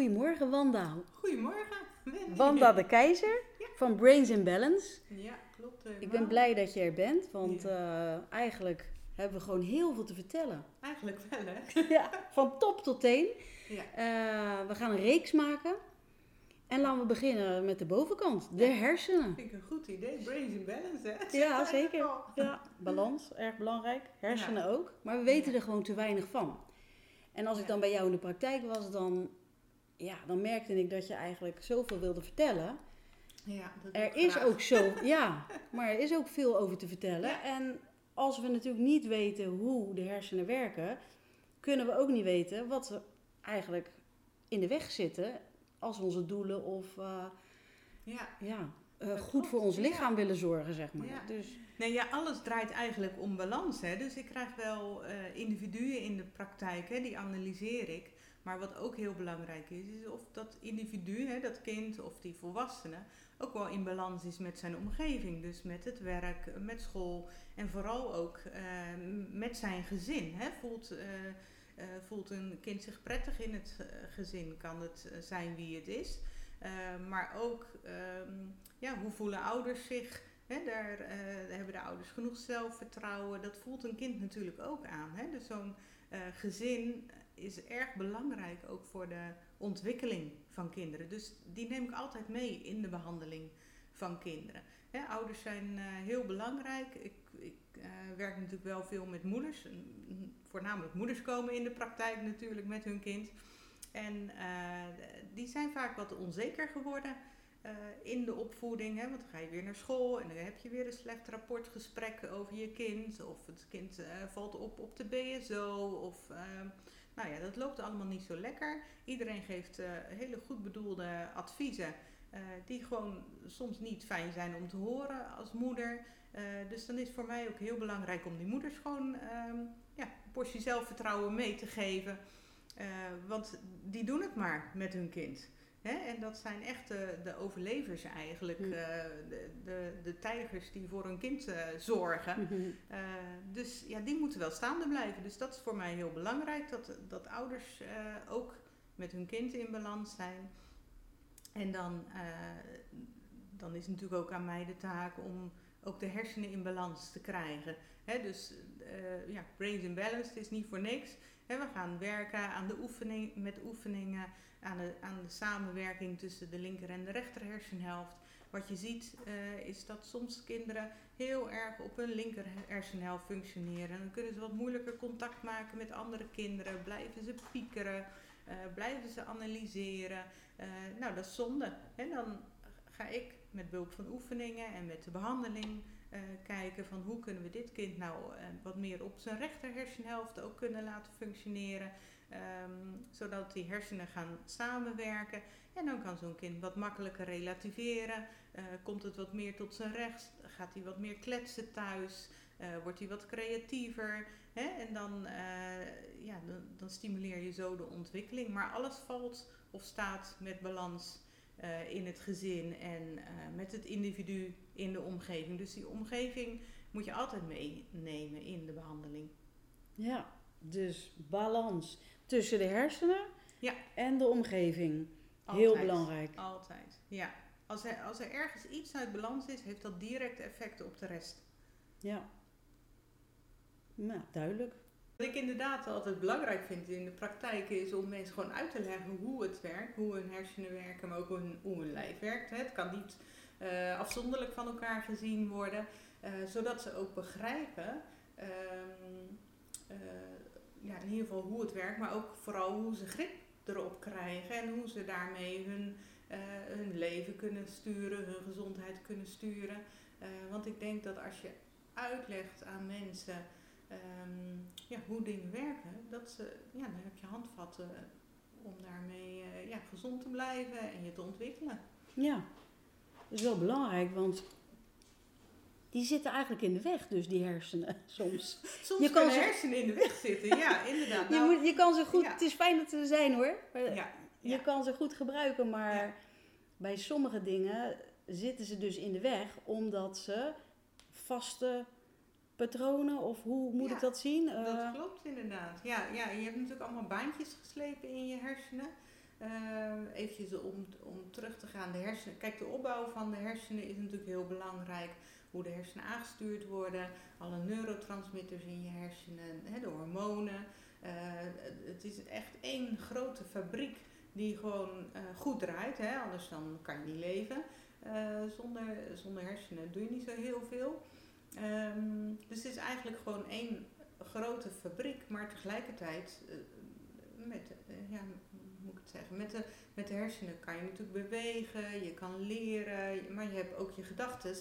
Goedemorgen Wanda. Goedemorgen, Wendy. Wanda de Keizer van Brains in Balance. Ja, klopt. Ik ben blij dat je er bent, want eh, eigenlijk hebben we gewoon heel veel te vertellen. Eigenlijk wel, hè? Ja, van top tot teen. Ja. Eh, we gaan een reeks maken. En laten we beginnen met de bovenkant, de hersenen. Vind ik een goed idee. Brains in balance, hè? Ja, zeker. Ja, balans, erg belangrijk. Hersenen ook. Maar we weten er gewoon te weinig van. En als ik dan bij jou in de praktijk was, dan, ja, dan merkte ik dat je eigenlijk zoveel wilde vertellen. Ja, dat Er is graag. ook zo, ja, maar er is ook veel over te vertellen. Ja. En als we natuurlijk niet weten hoe de hersenen werken, kunnen we ook niet weten wat er eigenlijk in de weg zitten als we onze doelen of eh, Ja. ja, eh, goed klopt, voor ons ja. lichaam willen zorgen, zeg maar. Ja. Dus Nee, ja, alles draait eigenlijk om balans, hè? Dus ik krijg wel eh, individuen in de praktijk, hè? Die analyseer ik. Maar wat ook heel belangrijk is, is of dat individu, hè, dat kind of die volwassene, ook wel in balans is met zijn omgeving. Dus met het werk, met school en vooral ook eh, met zijn gezin. Hè. Voelt, eh, eh, voelt een kind zich prettig in het gezin, kan het zijn wie het is. Maar ook, ehm, ja, hoe voelen ouders zich? Daar hebben de ouders genoeg zelfvertrouwen. Dat voelt een kind natuurlijk ook aan. Dus zo'n gezin is erg belangrijk ook voor de ontwikkeling van kinderen. Dus die neem ik altijd mee in de behandeling van kinderen. Ouders zijn eh, heel belangrijk. Ik, ik eh, werk natuurlijk wel veel met moeders. Voornamelijk moeders komen in de praktijk natuurlijk met hun kind. En eh, die zijn vaak wat onzeker geworden in de opvoeding. Hè? Want dan ga je weer naar school en dan heb je weer een slecht rapportgesprek over je kind. Of het kind valt op op de BSO. Of, ehm, nou ja, dat loopt allemaal niet zo lekker. Iedereen geeft eh, hele goed bedoelde adviezen. eh, die gewoon soms niet fijn zijn om te horen als moeder. Eh, dus dan is voor mij ook heel belangrijk om die moeders gewoon ehm, ja, een portie zelfvertrouwen mee te geven. Want die doen het maar met hun kind. Hè? En dat zijn echt de, de overlevers eigenlijk. Hm. eh, de, de, de tijgers die voor hun kind eh, zorgen. Eh, dus ja, die moeten wel staande blijven. Dus dat is voor mij heel belangrijk. Dat, dat ouders ook met hun kind in balans zijn. En dan, dan is het natuurlijk ook aan mij de taak om ook de hersenen in balans te krijgen. Hè, dus ja, brains in balance, het is niet voor niks. Hè, we gaan werken aan de oefening, met oefeningen, aan de, aan de samenwerking tussen de linker en de rechter hersenhelft. Wat je ziet eh, is dat soms kinderen heel erg op hun linker hersenhelft functioneren. Dan kunnen ze wat moeilijker contact maken met andere kinderen, blijven ze piekeren, eh, blijven ze analyseren. Eh, nou, dat is zonde. En dan ga ik met behulp van oefeningen en met de behandeling eh, kijken van hoe kunnen we dit kind nou wat meer op zijn rechter hersenhelft ook kunnen laten functioneren. Ehm, zodat die hersenen gaan samenwerken. En dan kan zo'n kind wat makkelijker relativeren. Eh, komt het wat meer tot zijn recht? Gaat hij wat meer kletsen thuis? Eh, wordt hij wat creatiever? Hè? En dan, eh, ja, dan, dan stimuleer je zo de ontwikkeling. Maar alles valt of staat met balans in het gezin en met het individu in de omgeving. Dus die omgeving moet je altijd meenemen in de behandeling. Ja, dus balans tussen de hersenen Ja. en de omgeving. Heel belangrijk. Altijd, ja. Als er, als er ergens iets uit balans is, heeft dat directe effecten op de rest. Ja. Nou, duidelijk. Wat ik inderdaad altijd belangrijk vind in de praktijk is om mensen gewoon uit te leggen hoe het werkt, hoe hun hersenen werken, maar ook hoe hun, hoe hun lijf werkt. Het kan niet eh, afzonderlijk van elkaar gezien worden, eh, zodat ze ook begrijpen, ehm, eh, ja, in ieder geval hoe het werkt, maar ook vooral hoe ze grip erop krijgen en hoe ze daarmee hun, eh, hun leven kunnen sturen, hun gezondheid kunnen sturen. Eh, want ik denk dat als je uitlegt aan mensen ehm, ja, hoe dingen werken, dat ze, ja, dan heb je handvatten om daarmee eh, ja, gezond te blijven en je te ontwikkelen. Ja, dat is wel belangrijk, want die zitten eigenlijk in de weg, dus die hersenen soms. Soms Je kan kunnen ze- hersenen in de weg zitten, ja, inderdaad. Je, Nou, moet, je kan ze goed, ja. het is fijn dat ze er zijn hoor. maar ja, Je kan ze goed gebruiken, maar bij sommige dingen zitten ze dus in de weg omdat ze vaste patronen, of hoe moet ik dat zien? Dat Eh, klopt inderdaad. Ja, ja, je hebt natuurlijk allemaal baantjes geslepen in je hersenen. Eventjes om, om terug te gaan, de hersenen. Kijk, de opbouw van de hersenen is natuurlijk heel belangrijk. Hoe de hersenen aangestuurd worden, alle neurotransmitters in je hersenen, hè, de hormonen. Eh, het is echt één grote fabriek die gewoon eh, goed draait. Hè? Anders dan kan je niet leven. Eh, zonder, zonder hersenen doe je niet zo heel veel. Ehm, dus het is eigenlijk gewoon één grote fabriek, maar tegelijkertijd met, ja, moet ik het zeggen, met de, met de hersenen kan je natuurlijk bewegen, je kan leren, maar je hebt ook je gedachten.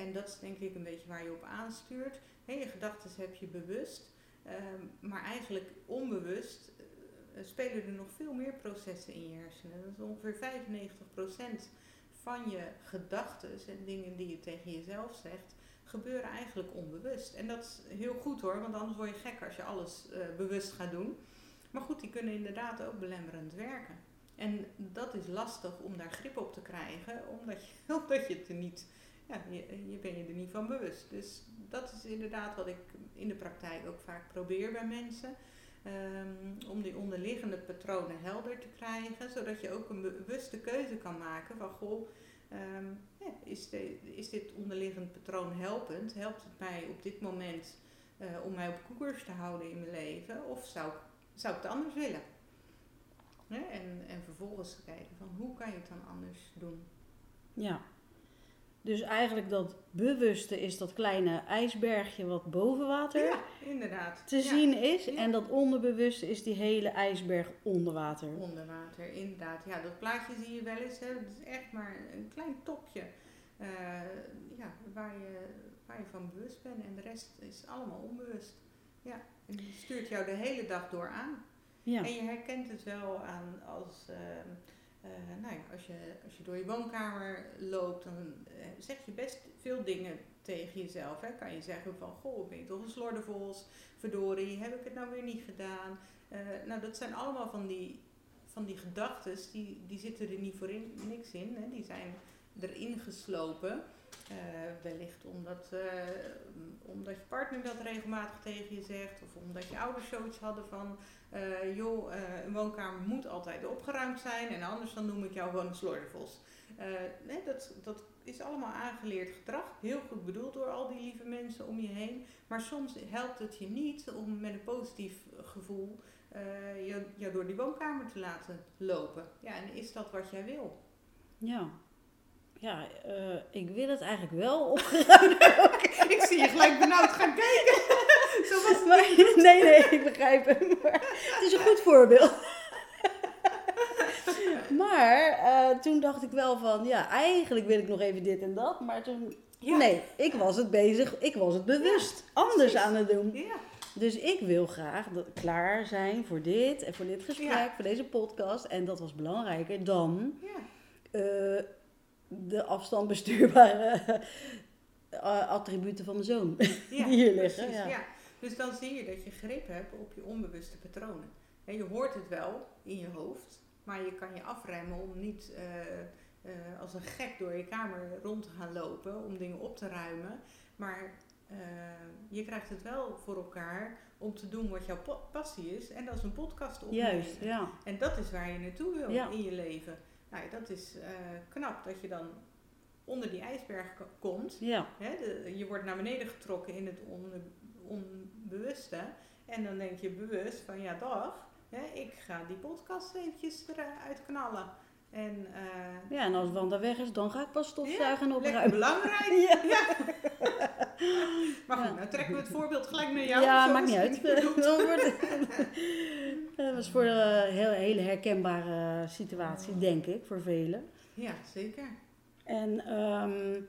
En dat is denk ik een beetje waar je op aanstuurt. Hè, je gedachten heb je bewust, ehm, maar eigenlijk onbewust eh, spelen er nog veel meer processen in je hersenen. Dat ongeveer 95% van je gedachten en dingen die je tegen jezelf zegt, gebeuren eigenlijk onbewust. En dat is heel goed hoor, want anders word je gek als je alles eh, bewust gaat doen. Maar goed, die kunnen inderdaad ook belemmerend werken. En dat is lastig om daar grip op te krijgen, omdat je, omdat je het er niet, ja, je, je bent je er niet van bewust. Dus dat is inderdaad wat ik in de praktijk ook vaak probeer bij mensen. Ehm, om die onderliggende patronen helder te krijgen, zodat je ook een bewuste keuze kan maken van goh, ehm, ja, is, de, is dit onderliggend patroon helpend? Helpt het mij op dit moment eh, om mij op koers te houden in mijn leven? Of zou, zou ik het anders willen? En, en vervolgens kijken van hoe kan je het dan anders doen? ja. Dus eigenlijk dat bewuste is dat kleine ijsbergje wat boven water Ja, inderdaad. te Ja, zien is. Ja. En dat onderbewuste is die hele ijsberg onder water. Onder water, inderdaad. Ja, dat plaatje zie je wel eens. Hè. Het is echt maar een klein topje eh, ja, waar, je, waar je van bewust bent. En de rest is allemaal onbewust. Ja, en die stuurt jou de hele dag door aan. Ja. En je herkent het wel aan als, ehm, eh, nou ja, als, je, als je door je woonkamer loopt, dan eh, zeg je best veel dingen tegen jezelf. Hè. Kan je zeggen van, goh, ben je toch een slordervols, verdorie, heb ik het nou weer niet gedaan? Eh, nou, dat zijn allemaal van die, van die gedachten, die, die zitten er niet voor in, niks in. Hè. Die zijn erin geslopen. Wellicht omdat, omdat je partner dat regelmatig tegen je zegt, of omdat je ouders zoiets hadden van, eh, joh, eh, een woonkamer moet altijd opgeruimd zijn en anders dan noem ik jou gewoon een slordervos. Eh, nee, dat, dat is allemaal aangeleerd gedrag, heel goed bedoeld door al die lieve mensen om je heen, maar soms helpt het je niet om met een positief gevoel je, door die woonkamer te laten lopen. Ja, en is dat wat jij wil? Ja. Ja, ik wil het eigenlijk wel op. ik zie je gelijk benauwd gaan kijken. Zo was het. Maar, nee, nee, ik begrijp hem. Maar het is een goed voorbeeld. Maar eh, toen dacht ik wel van, ja, eigenlijk wil ik nog even dit en dat. Maar toen, Ja. nee, ik was het bezig, ik was het bewust anders precies. aan het doen. Ja, Dus ik wil graag klaar zijn voor dit en voor dit gesprek, voor deze podcast. En dat was belangrijker dan ja. eh, de afstand bestuurbare eh, attributen van mijn zoon. Ja, die hier liggen, precies, ja. Dus dan zie je dat je grip hebt op je onbewuste patronen. En je hoort het wel in je hoofd, maar je kan je afremmen om niet eh, eh, als een gek door je kamer rond te gaan lopen om dingen op te ruimen. Maar eh, je krijgt het wel voor elkaar om te doen wat jouw passie is. En dat is een podcast opnemen. Juist, ja. En dat is waar je naartoe wil Ja. in je leven. Nou, ja, dat is knap dat je dan onder die ijsberg ko- komt. Ja, de- je wordt naar beneden getrokken in het on- onbewuste. En dan denk je bewust van ja, dag, hè, ik ga die podcast eventjes eruit knallen. En eh, ja, en als Wanda weg is, dan ga ik pas stofzuigen en lekker opruimen. belangrijk. Ja. Ja. maar goed, Ja. nou trekken we het voorbeeld gelijk naar jou. Ja, maakt niet uit. Dat was voor een heel, hele herkenbare situatie, denk ik, voor velen. Ja, zeker. En ehm,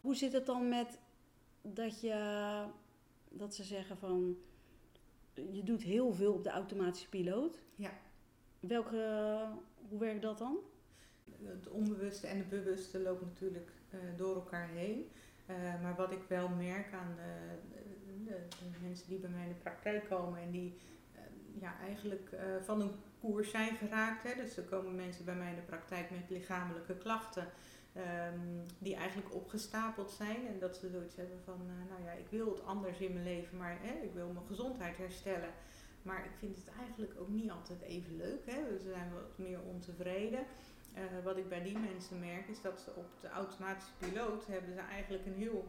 hoe zit het dan met dat je, dat ze zeggen van, je doet heel veel op de automatische piloot. Ja. welke, hoe werkt dat dan? Het onbewuste en het bewuste lopen natuurlijk uh, door elkaar heen. Uh, maar wat ik wel merk aan de, de, de, mensen die bij mij in de praktijk komen en die uh, ja, eigenlijk van een koers zijn geraakt. Hè. Dus er komen mensen bij mij in de praktijk met lichamelijke klachten. Um, die eigenlijk opgestapeld zijn en dat ze zoiets hebben van, nou ja, ik wil het anders in mijn leven, maar hè, ik wil mijn gezondheid herstellen. Maar ik vind het eigenlijk ook niet altijd even leuk. Hè. Ze zijn wat meer ontevreden. Uh, wat ik bij die mensen merk is dat ze op de automatische piloot hebben ze eigenlijk een heel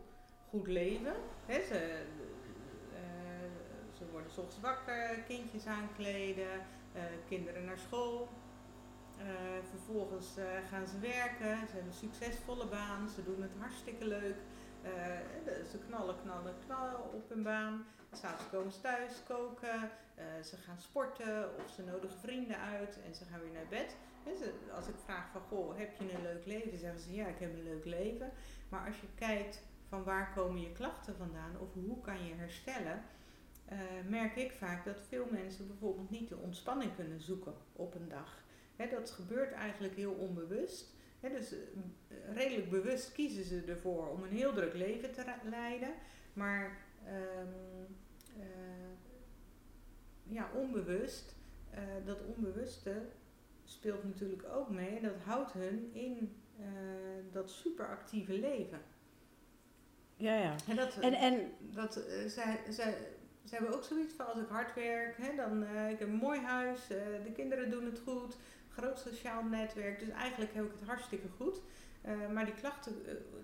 goed leven. Hè, ze, uh, ze worden soms wakker, kindjes aankleden, kinderen naar school. Vervolgens gaan ze werken, ze hebben een succesvolle baan, ze doen het hartstikke leuk. ze knallen, knallen, knallen op hun baan. S'avonds komen ze thuis, koken, ze gaan sporten of ze nodigen vrienden uit en ze gaan weer naar bed als ik vraag van, goh, heb je een leuk leven? Zeggen ze, ja, ik heb een leuk leven. Maar als je kijkt van waar komen je klachten vandaan of hoe kan je herstellen, merk ik vaak dat veel mensen bijvoorbeeld niet de ontspanning kunnen zoeken op een dag. Dat gebeurt eigenlijk heel onbewust. dus uh, redelijk bewust kiezen ze ervoor om een heel druk leven te leiden. Maar um, uh, ja, onbewust, dat onbewuste speelt natuurlijk ook mee. Dat houdt hun in uh, dat superactieve leven. Ja, ja. En, dat, en, en dat, zij, zij, zij hebben ook zoiets van als ik hard werk, hè, dan uh, ik heb een mooi huis, de kinderen doen het goed, groot sociaal netwerk. Dus eigenlijk heb ik het hartstikke goed. maar die klachten,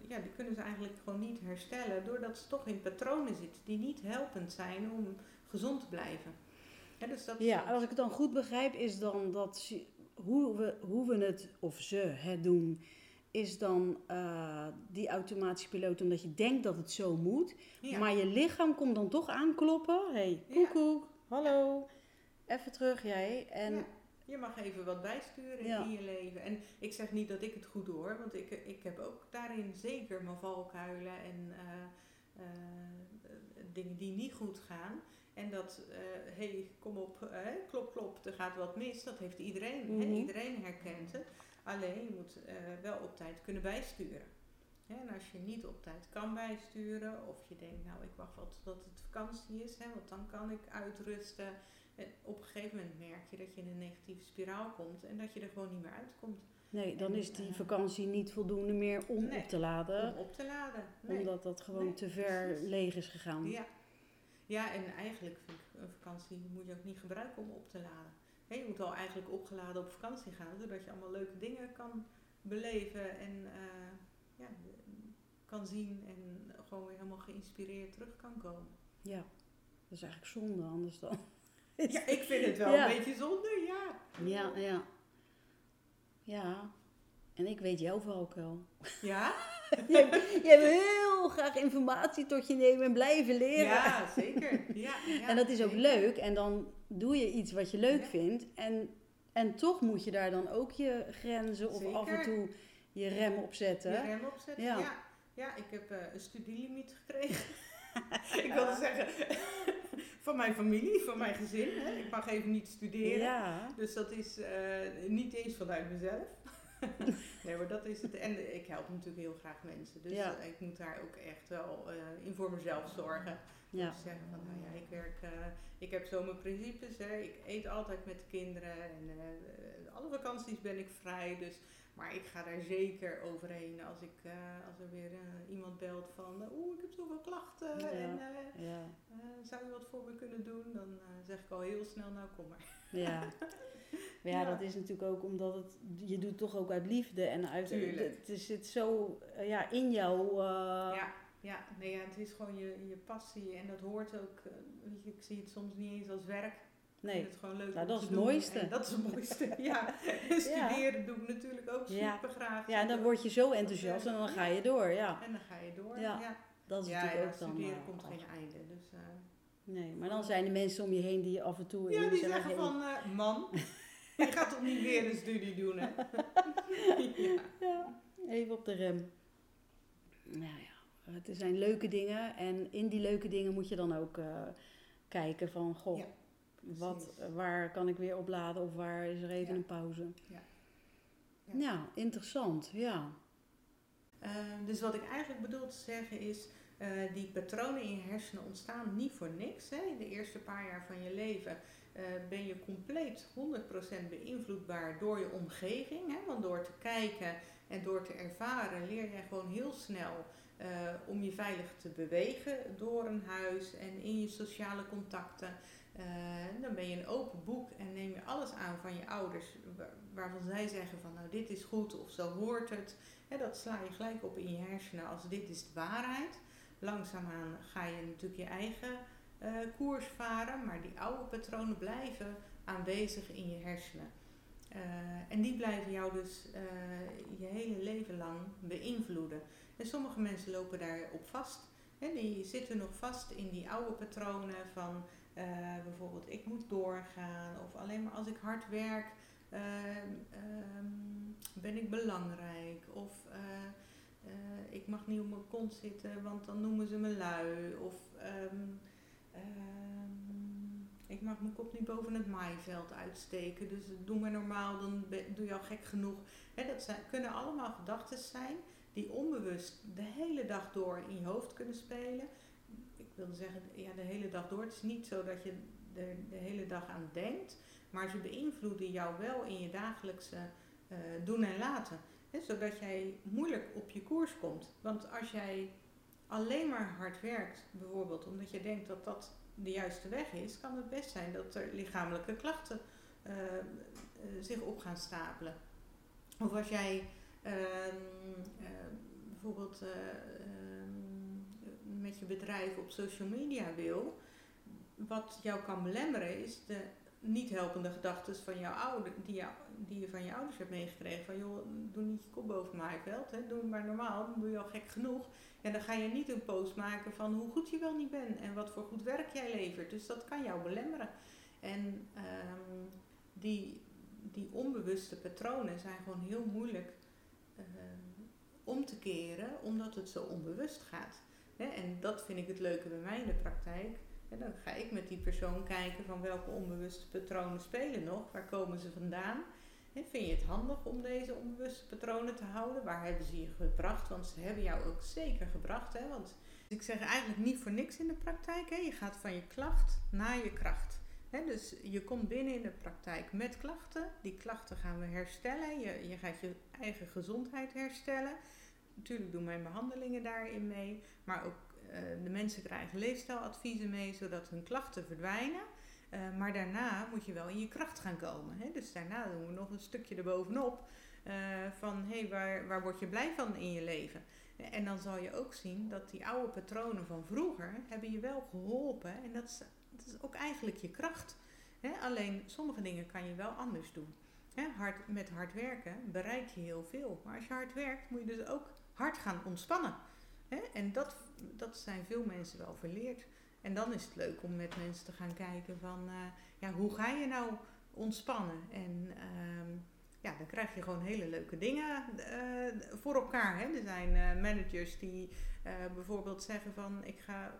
ja, die kunnen ze eigenlijk gewoon niet herstellen, doordat ze toch in patronen zitten die niet helpend zijn om gezond te blijven. Ja, dus dat ja, als ik het dan goed begrijp, is dan dat hoe we, hoe we het, of ze het doen, is dan uh, die automatische piloot omdat je denkt dat het zo moet. Maar je lichaam komt dan toch aankloppen. hey, koekoek, hallo, even terug jij. En Je mag even wat bijsturen in je leven. En ik zeg niet dat ik het goed doe want ik, ik heb ook daarin zeker mijn valkuilen en uh, uh, dingen die niet goed gaan. En dat, hé, uh, hey, kom op, klop, klop, er gaat wat mis. Dat heeft iedereen. Mm -hmm. Iedereen herkent het. Alleen je moet wel op tijd kunnen bijsturen. en als je niet op tijd kan bijsturen, of je denkt, nou ik wacht wel tot het vakantie is, hè, want dan kan ik uitrusten. En op een gegeven moment merk je dat je in een negatieve spiraal komt en dat je er gewoon niet meer uitkomt. Nee, dan is die vakantie niet voldoende meer om nee, op te laden. Om op te laden. Nee. Omdat dat gewoon nee, te ver precies. leeg is gegaan. Ja, ja, en eigenlijk vind ik een vakantie moet je ook niet gebruiken om op te laden. je moet al eigenlijk opgeladen op vakantie gaan, zodat je allemaal leuke dingen kan beleven en uh, ja, kan zien en gewoon weer helemaal geïnspireerd terug kan komen. Ja, dat is eigenlijk zonde anders dan. Ja, ik vind het wel ja. een beetje zonde, ja. Ja, ja. Ja, en ik weet jouw valkuil. Ja? je, je hebt heel graag informatie tot je nemen en blijven leren. Ja, zeker. Ja, ja, en dat is ook leuk. En dan doe je iets wat je leuk vindt. En, en toch moet je daar dan ook je grenzen of af en toe je rem op zetten. Je rem opzetten, ja. ja. Ja, ik heb uh, een studielimiet gekregen. ik wilde zeggen, van mijn familie, van mijn gezin. Hè. Ik mag even niet studeren. Ja. Dus dat is uh, niet eens vanuit mezelf. nee, maar dat is het. En ik help natuurlijk heel graag mensen. Dus ja. ik moet daar ook echt wel uh, in voor mezelf zorgen. Ja. Te zeggen van, nou ja, ik werk, uh, ik heb zo mijn principes. Hè. Ik eet altijd met de kinderen. En alle vakanties ben ik vrij. Dus, maar ik ga daar zeker overheen als, ik, als er weer iemand belt van... Oeh, ik heb zoveel klachten. Ja. En ja. zou je wat voor me kunnen doen? Dan zeg ik al heel snel, nou kom maar. Ja. Maar ja, dat is natuurlijk ook omdat het, je doet toch ook uit liefde en uit, het, het zit zo ja, in jou. Ja, ja, nee, ja, het is gewoon je, je passie en dat hoort ook, weet je, ik zie het soms niet eens als werk. Nee, het gewoon leuk nou, dat is het mooiste. dat is het mooiste, ja. En studeren ja. doe ik natuurlijk ook super graag. Ja, en dan word je zo enthousiast en dan ga je door, ja. En dan ga je door, ja. ja. Dat is natuurlijk ook dan... studeren komt geen einde, dus... nee, maar dan zijn er mensen om je heen die je af en toe... Ja, die zeggen van, man... Je gaat toch niet weer een studie doen, hè? ja. ja. Even op de rem. Nou ja, het zijn leuke dingen. En in die leuke dingen moet je dan ook uh, kijken van, goh, Wat, waar kan ik weer opladen of waar is er even Ja. een pauze? Ja. Ja, Ja. interessant. Ja. Eh, dus wat ik eigenlijk bedoel te zeggen is, eh, die patronen in je hersenen ontstaan niet voor niks. Hè. In de eerste paar jaar van je leven eh, ben je compleet 100% beïnvloedbaar door je omgeving. Hè. Want door te kijken en door te ervaren leer jij gewoon heel snel eh, om je veilig te bewegen door een huis en in je sociale contacten. Eh, dan ben je een open boek en neem je alles aan van je ouders wa- waarvan zij zeggen van nou dit is goed of zo hoort het. Hè, dat sla je gelijk op in je hersenen als dit is de waarheid. Langzaamaan ga je natuurlijk je eigen eh, koers varen, maar die oude patronen blijven aanwezig in je hersenen. Eh, en die blijven jou dus je hele leven lang beïnvloeden. En sommige mensen lopen daarop vast. Hè, die zitten nog vast in die oude patronen van eh, bijvoorbeeld ik moet doorgaan of alleen maar als ik hard werk ehm, ehm, ben ik belangrijk of eh, eh, ik mag niet op mijn kont zitten want dan noemen ze me lui of ehm, ik mag mijn kop niet boven het maaiveld uitsteken dus doe maar normaal dan doe je al gek genoeg. Dat zijn, kunnen allemaal gedachten zijn die onbewust de hele dag door in je hoofd kunnen spelen. Wilde zeggen, ja, de hele dag door. Het is niet zo dat je er de hele dag aan denkt, maar ze beïnvloeden jou wel in je dagelijkse eh, doen en laten. Zodat jij moeilijk op je koers komt. Want als jij alleen maar hard werkt, bijvoorbeeld omdat je denkt dat dat de juiste weg is, kan het best zijn dat er lichamelijke klachten eh, eh, zich op gaan stapelen. Of als jij ehm, eh, bijvoorbeeld met je bedrijf op social media wil, wat jou kan belemmeren is de niet helpende gedachten van jouw ouder, die, die je van je ouders hebt meegekregen. Van joh, doe niet je kop boven maaiveld, hè. doe maar normaal, dan doe je al gek genoeg. En dan ga je niet een post maken van hoe goed je wel niet bent en wat voor goed werk jij levert. Dus dat kan jou belemmeren. En ehm, die, die onbewuste patronen zijn gewoon heel moeilijk ehm, om te keren, omdat het zo onbewust gaat. En dat vind ik het leuke bij mij in de praktijk. En dan ga ik met die persoon kijken van welke onbewuste patronen spelen nog, waar komen ze vandaan. En vind je het handig om deze onbewuste patronen te houden? Waar hebben ze je gebracht? Want ze hebben jou ook zeker gebracht. Hè? Want ik zeg eigenlijk niet voor niks in de praktijk. Hè? Je gaat van je klacht naar je kracht. Hè? Dus je komt binnen in de praktijk met klachten. Die klachten gaan we herstellen. Je, je gaat je eigen gezondheid herstellen. Natuurlijk doen mijn behandelingen daarin mee. Maar ook eh, de mensen krijgen leefstijladviezen mee, zodat hun klachten verdwijnen. Uh, maar daarna moet je wel in je kracht gaan komen. Hè? Dus daarna doen we nog een stukje erbovenop uh, van hé, hey, waar, waar word je blij van in je leven? En dan zal je ook zien dat die oude patronen van vroeger hebben je wel geholpen. En dat is, is ook eigenlijk je kracht. Alleen sommige dingen kan je wel anders doen. Hard, met hard werken bereik je heel veel. Maar als je hard werkt moet je dus ook hard gaan ontspannen. Hè? En dat, dat zijn veel mensen wel verleerd. En dan is het leuk om met mensen te gaan kijken van, uh, ja, hoe ga je nou ontspannen? En uh, ja, dan krijg je gewoon hele leuke dingen uh, voor elkaar. Hè? Er zijn uh, managers die bijvoorbeeld zeggen van, ik ga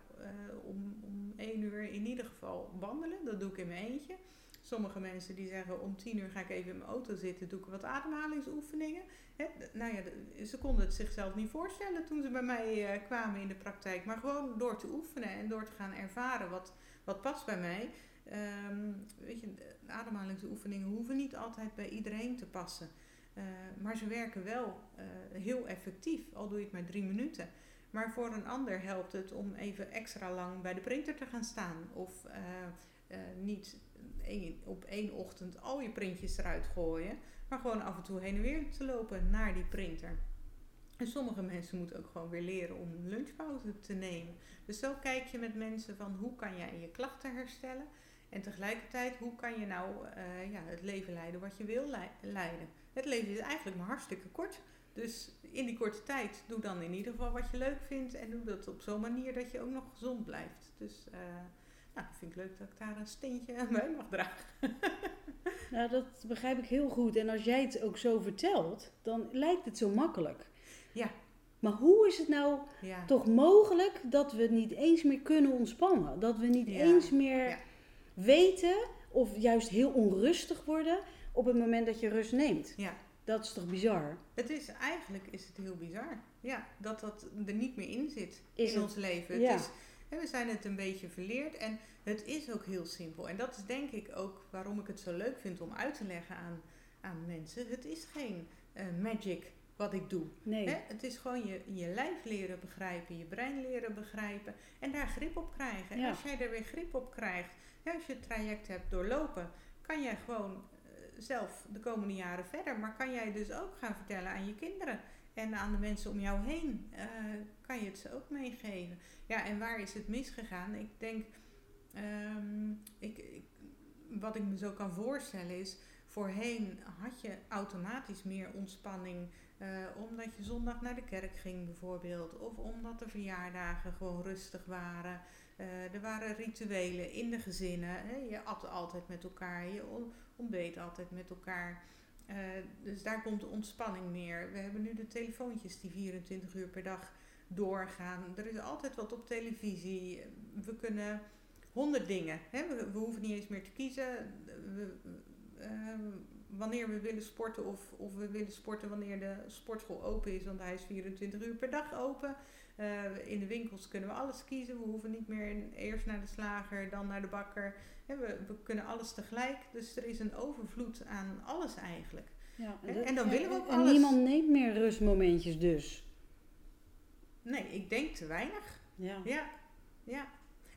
om, om één uur in ieder geval wandelen. Dat doe ik in mijn eentje. Sommige mensen die zeggen om tien uur ga ik even in mijn auto zitten, doe ik wat ademhalingsoefeningen. Hè? Nou ja, ze konden het zichzelf niet voorstellen toen ze bij mij uh, kwamen in de praktijk. Maar gewoon door te oefenen en door te gaan ervaren wat, wat past bij mij. Um, weet je, de ademhalingsoefeningen hoeven niet altijd bij iedereen te passen. Uh, maar ze werken wel uh, heel effectief, al doe je het maar drie minuten. Maar voor een ander helpt het om even extra lang bij de printer te gaan staan. Of uh, niet op één ochtend al je printjes eruit gooien. Maar gewoon af en toe heen en weer te lopen naar die printer. En sommige mensen moeten ook gewoon weer leren om lunchpauze te nemen. Dus zo kijk je met mensen van hoe kan jij je klachten herstellen. En tegelijkertijd, hoe kan je nou uh, ja, het leven leiden wat je wil leiden. Het leven is eigenlijk maar hartstikke kort. Dus in die korte tijd, doe dan in ieder geval wat je leuk vindt. En doe dat op zo'n manier dat je ook nog gezond blijft. Dus uh, nou, vind ik leuk dat ik daar een steentje aan bij mag dragen. nou, dat begrijp ik heel goed. En als jij het ook zo vertelt, dan lijkt het zo makkelijk. Ja. Maar hoe is het nou ja. toch mogelijk dat we niet eens meer kunnen ontspannen? Dat we niet Ja. eens meer Ja. weten of juist heel onrustig worden op het moment dat je rust neemt. Ja. Dat is toch bizar? Het is eigenlijk is het heel bizar. Ja, dat dat er niet meer in zit Is in het- ons leven. Het is, we zijn het een beetje verleerd en het is ook heel simpel. En dat is denk ik ook waarom ik het zo leuk vind om uit te leggen aan, aan mensen. Het is geen eh, magic wat ik doe. Nee. Hè? Het is gewoon je, je lijf leren begrijpen, je brein leren begrijpen en daar grip op krijgen. En als jij er weer grip op krijgt, hè, als je het traject hebt doorlopen, kan jij gewoon eh, zelf de komende jaren verder. Maar kan jij dus ook gaan vertellen aan je kinderen en aan de mensen om jou heen, eh, kan je het ze ook meegeven. Ja, en waar is het misgegaan? Ik denk, ehm, ik, wat ik me zo kan voorstellen is, voorheen had je automatisch meer ontspanning eh, omdat je zondag naar de kerk ging bijvoorbeeld. Of omdat de verjaardagen gewoon rustig waren. Eh, er waren rituelen in de gezinnen. Hè. Je at altijd met elkaar. Je on- ontbeet altijd met elkaar. Eh, dus daar komt de ontspanning meer. We hebben nu de telefoontjes die 24 uur per dag doorgaan. Er is altijd wat op televisie. We kunnen honderd dingen. Hè. We, hoeven niet eens meer te kiezen. We, ehm, wanneer we willen sporten of, of we willen sporten wanneer de sportschool open is, want hij is 24 uur per dag open. Eh, in de winkels kunnen we alles kiezen. We hoeven niet meer eerst naar de slager, dan naar de bakker. We, we kunnen alles tegelijk. Dus er is een overvloed aan alles eigenlijk. Ja, En- en dan willen we ook en alles. niemand neemt meer rustmomentjes dus. Nee, ik denk te weinig. Ja. Ja, ja.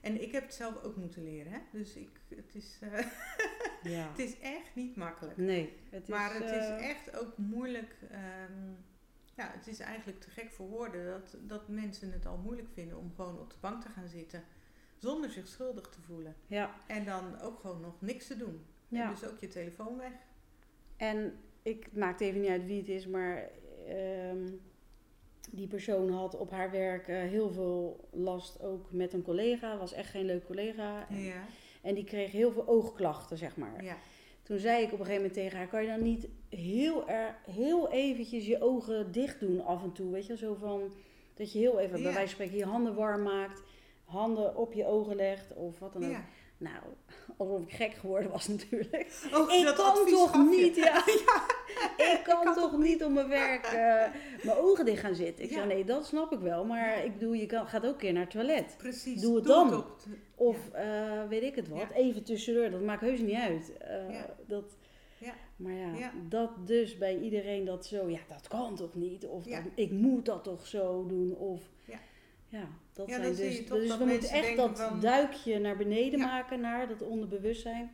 En ik heb het zelf ook moeten leren. Hè? Dus ik, het, is, eh, ja. het is echt niet makkelijk. Nee. Het is, maar het eh, is echt ook moeilijk. ehm, ja, het is eigenlijk te gek voor woorden dat, dat mensen het al moeilijk vinden om gewoon op de bank te gaan zitten. Zonder zich schuldig te voelen. Ja. En dan ook gewoon nog niks te doen. Ja. En dus ook je telefoon weg. En ik maakt even niet uit wie het is, maar ehm, die persoon had op haar werk eh, heel veel last ook met een collega. Was echt geen leuk collega. En, Ja. en die kreeg heel veel oogklachten, zeg maar. ja. Toen zei ik op een gegeven moment tegen haar: kan je dan niet heel, er, heel eventjes je ogen dicht doen af en toe? Weet je, zo van dat je heel even, bij wijze van spreken, je handen warm maakt, handen op je ogen legt of wat dan ook. ja. Nou, alsof ik gek geworden was natuurlijk. Oh, ik kan toch niet, ja. ik kan toch niet op mijn werk eh, mijn ogen dicht gaan zitten. Ik Ja. zei, nee, dat snap ik wel. Maar ik bedoel, je kan, gaat ook een keer naar het toilet. Precies. Doe het dan. het- Of eh, weet ik het wat. Even tussendoor. Dat maakt heus niet uit. Eh, dat, Ja. Maar ja, Ja. dat dus bij iedereen dat zo... Ja, dat kan toch niet? Of Ja. dat, ik moet dat toch zo doen? Of... Ja. Ja, dat Ja, zijn dus... Dus dat we moeten echt dat van- duikje naar beneden Ja. maken. Naar dat onderbewustzijn.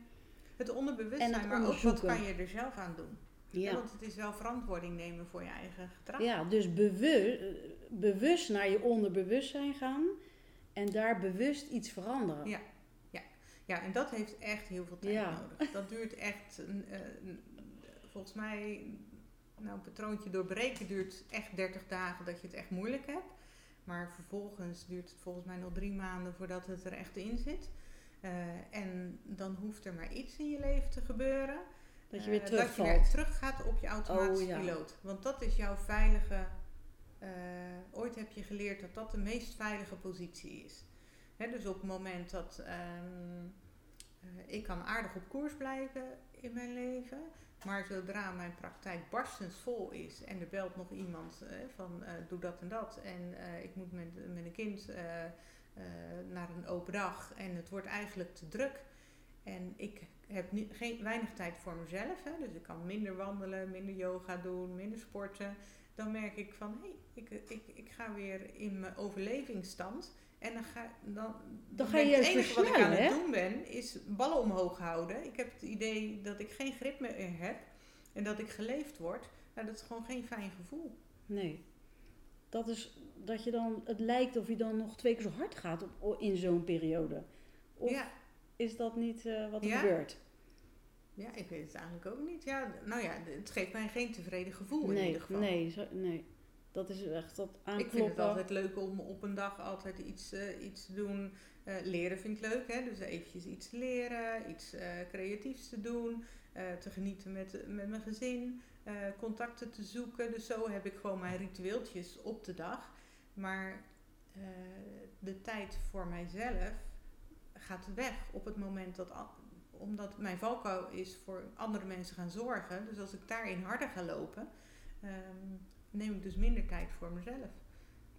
Het onderbewustzijn, het maar ook wat kan je er zelf aan doen. Ja. Want het is wel verantwoording nemen voor je eigen gedrag. Ja, dus bewust, bewust naar je onderbewustzijn gaan en daar bewust iets veranderen. Ja. Ja, en dat heeft echt heel veel tijd Ja. nodig. Dat duurt echt, een, eh, volgens mij, nou een patroontje doorbreken duurt echt 30 dagen dat je het echt moeilijk hebt. Maar vervolgens duurt het volgens mij nog drie maanden voordat het er echt in zit. Eh, en dan hoeft er maar iets in je leven te gebeuren. Dat je weer Eh, Dat je terugvalt. weer terug gaat op je automatische Oh, ja. piloot. Want dat is jouw veilige. eh, ooit heb je geleerd dat dat de meest veilige positie is. Hè, dus op het moment dat. ehm, eh, ik kan aardig op koers blijven in mijn leven. Maar zodra mijn praktijk barstensvol is en er belt nog iemand eh, van eh, doe dat en dat. En eh, ik moet met, met een kind eh, eh, naar een open dag en het wordt eigenlijk te druk. En ik heb niet, geen, weinig tijd voor mezelf. Hè, dus ik kan minder wandelen, minder yoga doen, minder sporten. Dan merk ik van hey, ik, ik, ik ga weer in mijn overlevingsstand. En dan ga, dan, dan ga je het enige wat ik aan het doen ben, is ballen omhoog houden. Ik heb het idee dat ik geen grip meer heb en dat ik geleefd word. Nou, dat is gewoon geen fijn gevoel. Nee. Dat is dat je dan, het lijkt of je dan nog twee keer zo hard gaat op, in zo'n periode. Of Ja, is dat niet eh, wat er Ja. gebeurt? ja, ik weet het eigenlijk ook niet. Ja, nou ja, het geeft mij geen tevreden gevoel in Nee, ieder geval. nee, zo, nee. Dat is echt dat aankloppen. Ik vind het altijd leuk om op een dag altijd iets, eh, iets te doen. Eh, leren vind ik leuk, hè? dus eventjes iets leren, iets eh, creatiefs te doen, te genieten met, met mijn gezin, contacten te zoeken. Dus zo heb ik gewoon mijn ritueeltjes op de dag. Maar de tijd voor mijzelf gaat weg op het moment dat, omdat mijn valkuil is voor andere mensen gaan zorgen. Dus als ik daarin harder ga lopen, ehm, neem ik dus minder tijd voor mezelf.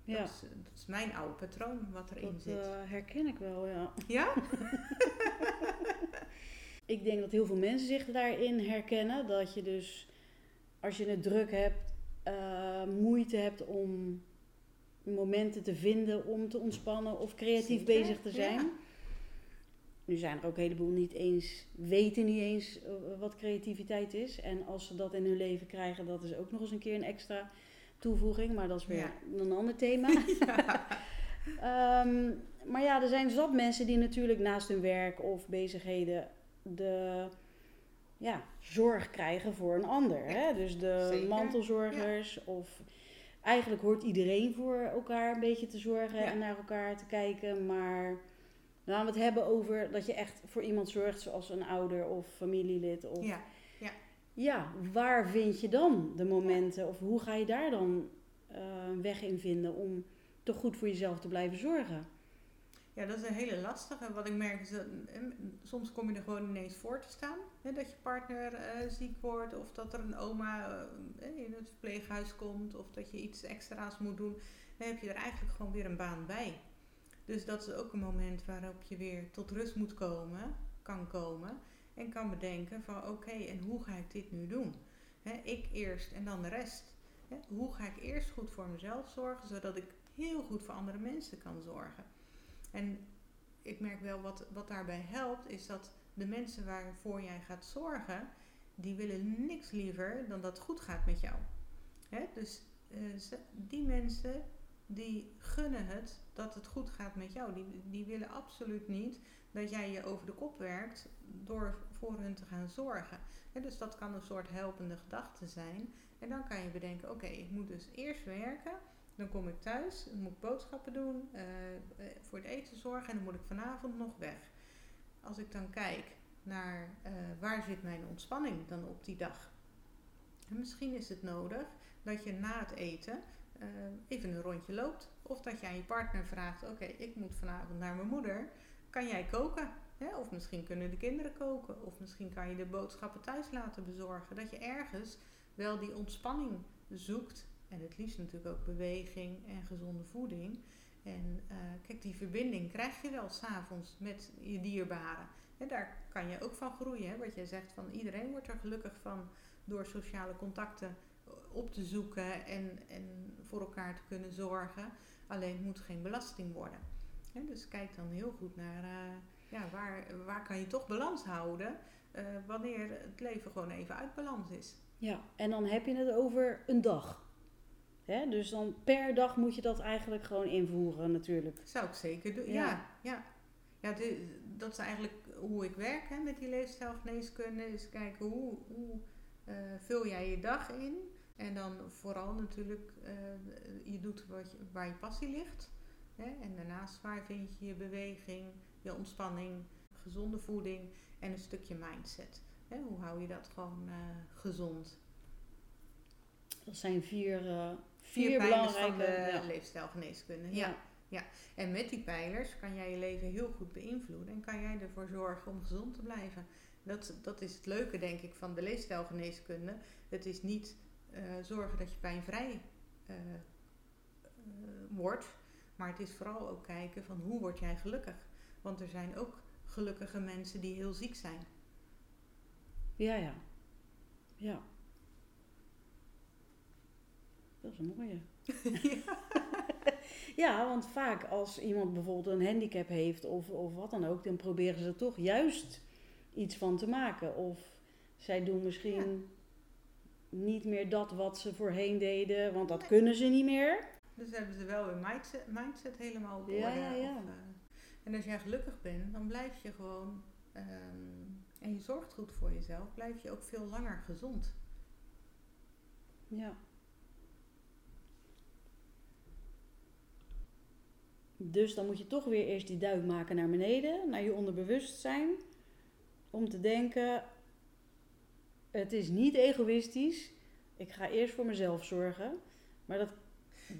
Ja. Dat, is, dat is mijn oude patroon wat erin dat, zit. Dat uh, herken ik wel, ja. Ja? ik denk dat heel veel mensen zich daarin herkennen. Dat je dus, als je het druk hebt, uh, moeite hebt om momenten te vinden om te ontspannen of creatief bezig te zijn. Ja. Nu zijn er ook een heleboel niet eens, weten niet eens uh, wat creativiteit is. En als ze dat in hun leven krijgen, dat is ook nog eens een keer een extra toevoeging. Maar dat is weer ja. een ander thema. um, maar ja, er zijn zat mensen die natuurlijk naast hun werk of bezigheden de ja, zorg krijgen voor een ander. Hè? Dus de Zeker. mantelzorgers of eigenlijk hoort iedereen voor elkaar een beetje te zorgen en naar elkaar te kijken. Maar laten we het hebben over dat je echt voor iemand zorgt, zoals een ouder of familielid. Of, ja. Ja. ja, waar vind je dan de momenten of hoe ga je daar dan uh, een weg in vinden om toch goed voor jezelf te blijven zorgen? Ja, dat is een hele lastige. Wat ik merk is dat soms kom je er gewoon ineens voor te staan. Hè, dat je partner uh, ziek wordt of dat er een oma uh, in het verpleeghuis komt of dat je iets extra's moet doen. Dan heb je er eigenlijk gewoon weer een baan bij. Dus dat is ook een moment waarop je weer tot rust moet komen, kan komen. En kan bedenken van oké, en hoe ga ik dit nu doen? Ik eerst en dan de rest. Hoe ga ik eerst goed voor mezelf zorgen, zodat ik heel goed voor andere mensen kan zorgen? En ik merk wel wat, wat daarbij helpt, is dat de mensen waarvoor jij gaat zorgen, die willen niks liever dan dat het goed gaat met jou. Dus uh, die mensen die gunnen het dat het goed gaat met jou. Die, die willen absoluut niet dat jij je over de kop werkt door voor hun te gaan zorgen. Dus dat kan een soort helpende gedachte zijn. En dan kan je bedenken, oké, ik moet dus eerst werken dan kom ik thuis, moet ik boodschappen doen, uh, voor het eten zorgen en dan moet ik vanavond nog weg. Als ik dan kijk naar uh, waar zit mijn ontspanning dan op die dag. En misschien is het nodig dat je na het eten uh, even een rondje loopt. Of dat je aan je partner vraagt, oké, ik moet vanavond naar mijn moeder. Kan jij koken? Of misschien kunnen de kinderen koken. Of misschien kan je de boodschappen thuis laten bezorgen. Dat je ergens wel die ontspanning zoekt en het liefst natuurlijk ook beweging en gezonde voeding. En uh, kijk, die verbinding krijg je wel s'avonds met je dierbaren. En daar kan je ook van groeien. Hè? Wat jij zegt van iedereen wordt er gelukkig van door sociale contacten op te zoeken en, en voor elkaar te kunnen zorgen. Alleen het moet geen belasting worden. Dus kijk dan heel goed naar uh, ja, waar, waar kan je toch balans houden uh, wanneer het leven gewoon even uit balans is. Ja, en dan heb je het over een dag. Dus dan per dag moet je dat eigenlijk gewoon invoeren natuurlijk. Zou ik zeker doen, ja. ja, ja. dat is eigenlijk hoe ik werk hè, met die leefstijlgeneeskunde. Is kijken hoe, hoe uh, vul jij je dag in. En dan vooral natuurlijk, uh, je doet wat je, waar je passie ligt. Hè? En daarnaast waar vind je je beweging, je ontspanning, gezonde voeding en een stukje mindset. Hè? Hoe hou je dat gewoon uh, gezond? Dat zijn vier vier, vier pijlers van de ja. leefstijlgeneeskunde. Ja. ja. En met die pijlers kan jij je leven heel goed beïnvloeden en kan jij ervoor zorgen om gezond te blijven. Dat, dat is het leuke, denk ik, van de leefstijlgeneeskunde. Het is niet uh, zorgen dat je pijnvrij uh, uh, wordt, maar het is vooral ook kijken van hoe word jij gelukkig. Want er zijn ook gelukkige mensen die heel ziek zijn. Ja, ja. Ja. Dat is een mooie. ja. ja, want vaak als iemand bijvoorbeeld een handicap heeft of, of wat dan ook, dan proberen ze er toch juist iets van te maken. Of zij doen misschien niet meer dat wat ze voorheen deden, want dat kunnen ze niet meer. Dus hebben ze wel hun mindset, mindset helemaal op Ja, ja, ja. Of, uh, en als jij gelukkig bent, dan blijf je gewoon, um, en je zorgt goed voor jezelf, blijf je ook veel langer gezond. Ja. Dus dan moet je toch weer eerst die duik maken naar beneden, naar je onderbewustzijn. Om te denken, het is niet egoïstisch. Ik ga eerst voor mezelf zorgen. Maar dat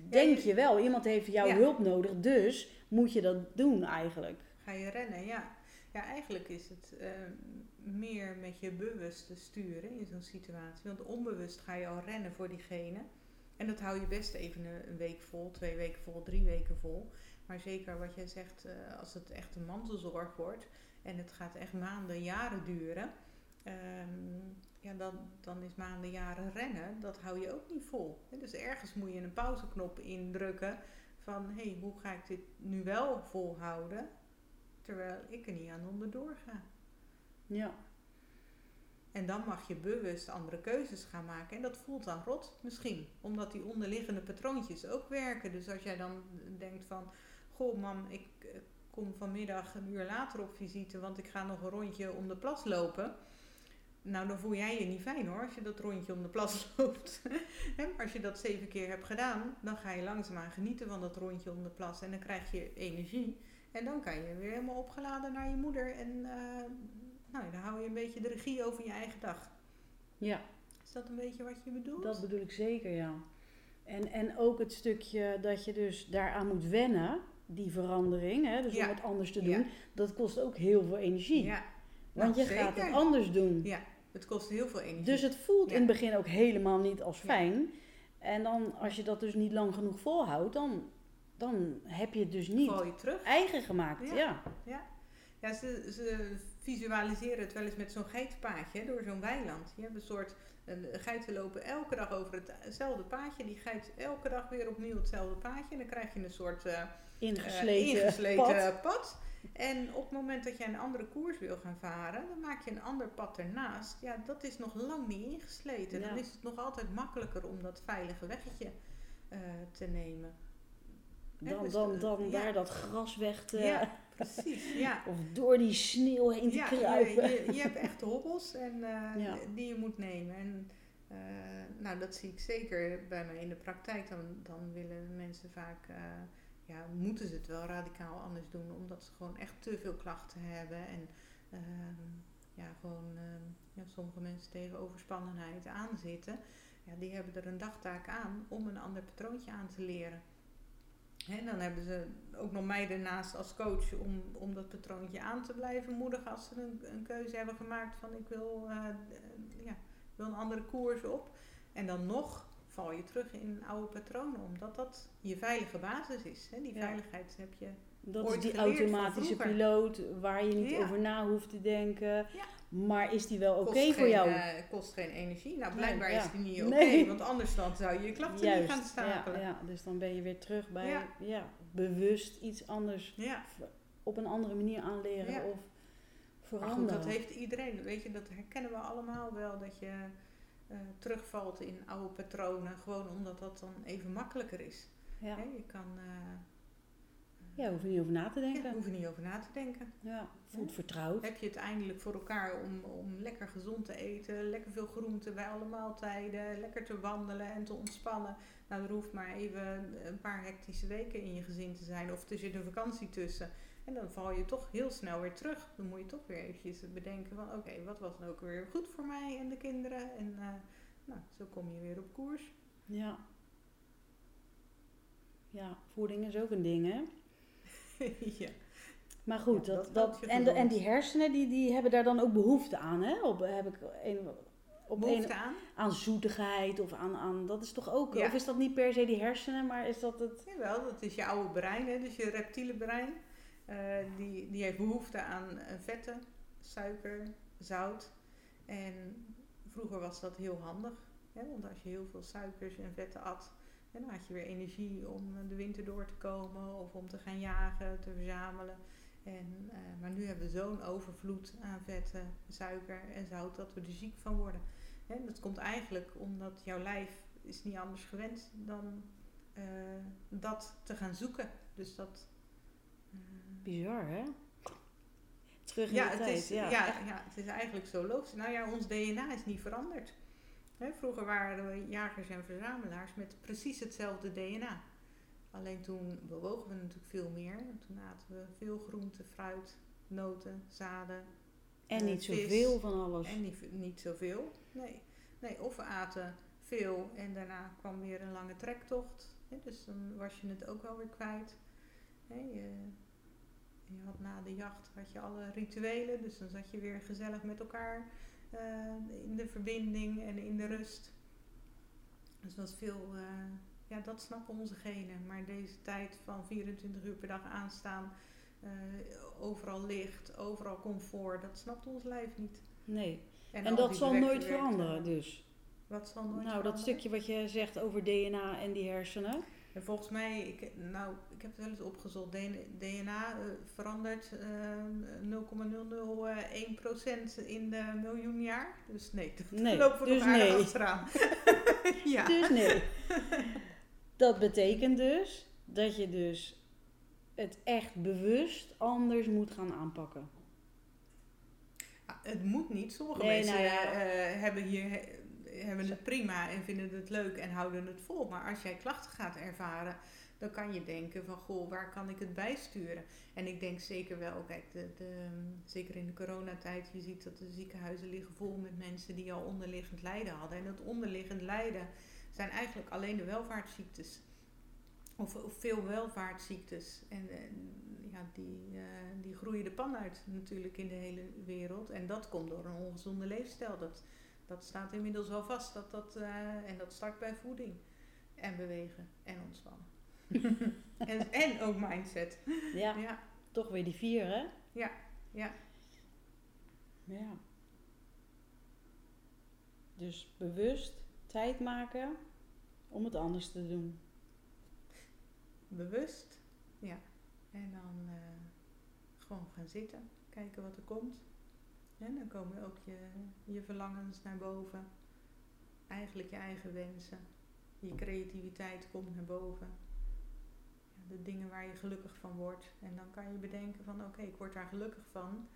denk je wel. Iemand heeft jouw hulp nodig, dus moet je dat doen eigenlijk. Ga je rennen, ja. Ja, eigenlijk is het eh, meer met je bewuste sturen in zo'n situatie. Want onbewust ga je al rennen voor diegene. En dat hou je best even een, week vol, twee weken vol, drie weken vol. Maar zeker wat jij zegt, eh, als het echt een mantelzorg wordt en het gaat echt maanden, jaren duren. Ehm, ja, dan, dan is maanden, jaren rennen, dat hou je ook niet vol. Dus ergens moet je een pauzeknop indrukken van, hé, hey, hoe ga ik dit nu wel volhouden? terwijl ik er niet aan onderdoor ga. Ja. En dan mag je bewust andere keuzes gaan maken. En dat voelt dan rot misschien, omdat die onderliggende patroontjes ook werken. Dus als jij dan denkt van, goh mam, ik eh, kom vanmiddag een uur later op visite, want ik ga nog een rondje om de plas lopen. Nou, dan voel jij je niet fijn hoor, als je dat rondje om de plas loopt. maar als je dat zeven keer hebt gedaan, dan ga je langzaamaan genieten van dat rondje om de plas. En dan krijg je energie. En dan kan je weer helemaal opgeladen naar je moeder. En uh, nou, dan hou je een beetje de regie over je eigen dag. Ja. Is dat een beetje wat je bedoelt? Dat bedoel ik zeker, ja. En, en ook het stukje dat je dus daaraan moet wennen, die verandering, hè, dus om het anders te doen, dat kost ook heel veel energie. Ja. Want nou, je gaat het anders doen. Ja, het kost heel veel energie. Dus het voelt in het begin ook helemaal niet als fijn. En dan, als je dat dus niet lang genoeg volhoudt, dan dan heb je het dus niet je terug. eigen gemaakt. Ja, ja. ja. ze, ze visualiseren het wel eens met zo'n geitenpaadje door zo'n weiland. Je hebt een soort een, geiten lopen elke dag over hetzelfde paadje. Die geit elke dag weer opnieuw hetzelfde paadje. En dan krijg je een soort uh, ingesleten, pad. pad. En op het moment dat je een andere koers wil gaan varen, dan maak je een ander pad ernaast. Ja, dat is nog lang niet ingesleten. Dan is het nog altijd makkelijker om dat veilige weggetje uh, te nemen dan, dus dan, dan daar dat gras weg te... Ja, precies. Ja. of door die sneeuw heen te kruipen. Je, je, je, hebt echt hobbels en, uh, die je moet nemen. En uh, nou, dat zie ik zeker bij mij in de praktijk. Dan, dan willen mensen vaak... Uh, ja, moeten ze het wel radicaal anders doen, omdat ze gewoon echt te veel klachten hebben. En ehm, ja, gewoon ehm, ja, sommige mensen tegen overspannenheid aanzitten. Ja, die hebben er een dagtaak aan om een ander patroontje aan te leren. En dan hebben ze ook nog mij ernaast als coach om, om dat patroontje aan te blijven moedigen als ze een, een keuze hebben gemaakt van ik wil, uh, ja, wil een andere koers op. En dan nog val je terug in oude patronen, omdat dat je veilige basis is. Hè? Die veiligheid heb je dat is die automatische piloot waar je niet over na hoeft te denken. Maar is die wel oké voor jou? Het uh, kost geen energie. Nou, blijkbaar is die niet oké. want anders dan zou je je klachten niet gaan stapelen. Ja, dus dan ben je weer terug bij ja. bewust iets anders op een andere manier aanleren of veranderen. Maar goed, dat heeft iedereen. Weet je, dat herkennen we allemaal wel. Dat je uh, terugvalt in oude patronen. Gewoon omdat dat dan even makkelijker is. Ja. je kan... Uh, ja, hoef je niet over na te denken. Ja, hoef je niet over na te denken. Ja, voelt vertrouwd. Heb je het eindelijk voor elkaar om, om lekker gezond te eten, lekker veel groenten bij alle maaltijden, lekker te wandelen en te ontspannen. Nou, er hoeft maar even een paar hectische weken in je gezin te zijn of er zit een vakantie tussen. En dan val je toch heel snel weer terug. Dan moet je toch weer eventjes bedenken van oké, wat was nou ook weer goed voor mij en de kinderen. En uh, nou, zo kom je weer op koers. Ja. Ja, voeding is ook een ding hè? ja. Maar goed, dat, dat, en, de, en die hersenen die, die hebben daar dan ook behoefte aan, hè? Op, heb ik een, op behoefte aan? Aan zoetigheid of aan, aan dat is toch ook, of is dat niet per se die hersenen, maar is dat het... Jawel, dat is je oude brein, hè? dus je reptiele brein. Uh, die, die heeft behoefte aan uh, vetten, suiker, zout. En vroeger was dat heel handig, hè? want als je heel veel suikers en vetten at, dan had je weer energie om de winter door te komen of om te gaan jagen, te verzamelen. En, maar nu hebben we zo'n overvloed aan vetten, suiker en zout dat we er ziek van worden. En dat komt eigenlijk omdat jouw lijf is niet anders gewend dan dat te gaan zoeken. Dus dat. Bizar, hè? Terug in ja, de het tijd. Is, ja. Ja, ja, het is eigenlijk zo logisch. Nou ja, ons DNA is niet veranderd vroeger waren we jagers en verzamelaars met precies hetzelfde DNA. Alleen toen bewogen we natuurlijk veel meer. Toen aten we veel groente, fruit, noten, zaden. En niet uh, zoveel van alles. En niet, niet zoveel, nee. nee. Of we aten veel en daarna kwam weer een lange trektocht. dus dan was je het ook wel weer kwijt. je, je had na de jacht had je alle rituelen, dus dan zat je weer gezellig met elkaar eh, in de verbinding en in de rust. Dus dat veel, eh, ja, dat snappen onze genen. Maar deze tijd van 24 uur per dag aanstaan, eh, overal licht, overal comfort, dat snapt ons lijf niet. Nee. En, dat zal nooit veranderen dus. Wat zal nooit Nou, veranderen? dat stukje wat je zegt over DNA en die hersenen. En volgens mij, ik, nou, ik heb het wel eens opgezocht, DNA eh, verandert eh 0,001% in de miljoen jaar. Dus nee, daar Nee, lopen we dus nog nee. achteraan. ja. Dus nee. Dat betekent dus dat je dus het echt bewust anders moet gaan aanpakken. Ah, Het moet niet. Sommige Nee, mensen nou ja. eh, hebben, hier, hebben het prima en vinden het leuk en houden het vol. Maar als jij klachten gaat ervaren, dan kan je denken van, goh, waar kan ik het bijsturen? En ik denk zeker wel, kijk, de, de, zeker in de coronatijd, je ziet dat de ziekenhuizen liggen vol met mensen die al onderliggend lijden hadden. En dat onderliggend lijden zijn eigenlijk alleen de welvaartsziektes. Of, of veel welvaartsziektes. En, en ja, die, eh, die groeien de pan uit natuurlijk in de hele wereld. En dat komt door een ongezonde leefstijl. Dat, dat staat inmiddels wel vast. Dat dat, eh, en dat start bij voeding. En bewegen. En ontspannen. en, en ook mindset. Ja, Ja, toch weer die vier, hè? ja. Ja. Dus bewust tijd maken om het anders te doen. Bewust. Ja. En dan eh, gewoon gaan zitten. Kijken wat er komt. Dan komen ook je, je verlangens naar boven. Eigenlijk je eigen wensen. Je creativiteit komt naar boven. Ja, de dingen waar je gelukkig van wordt. En dan kan je bedenken van oké, ik word daar gelukkig van.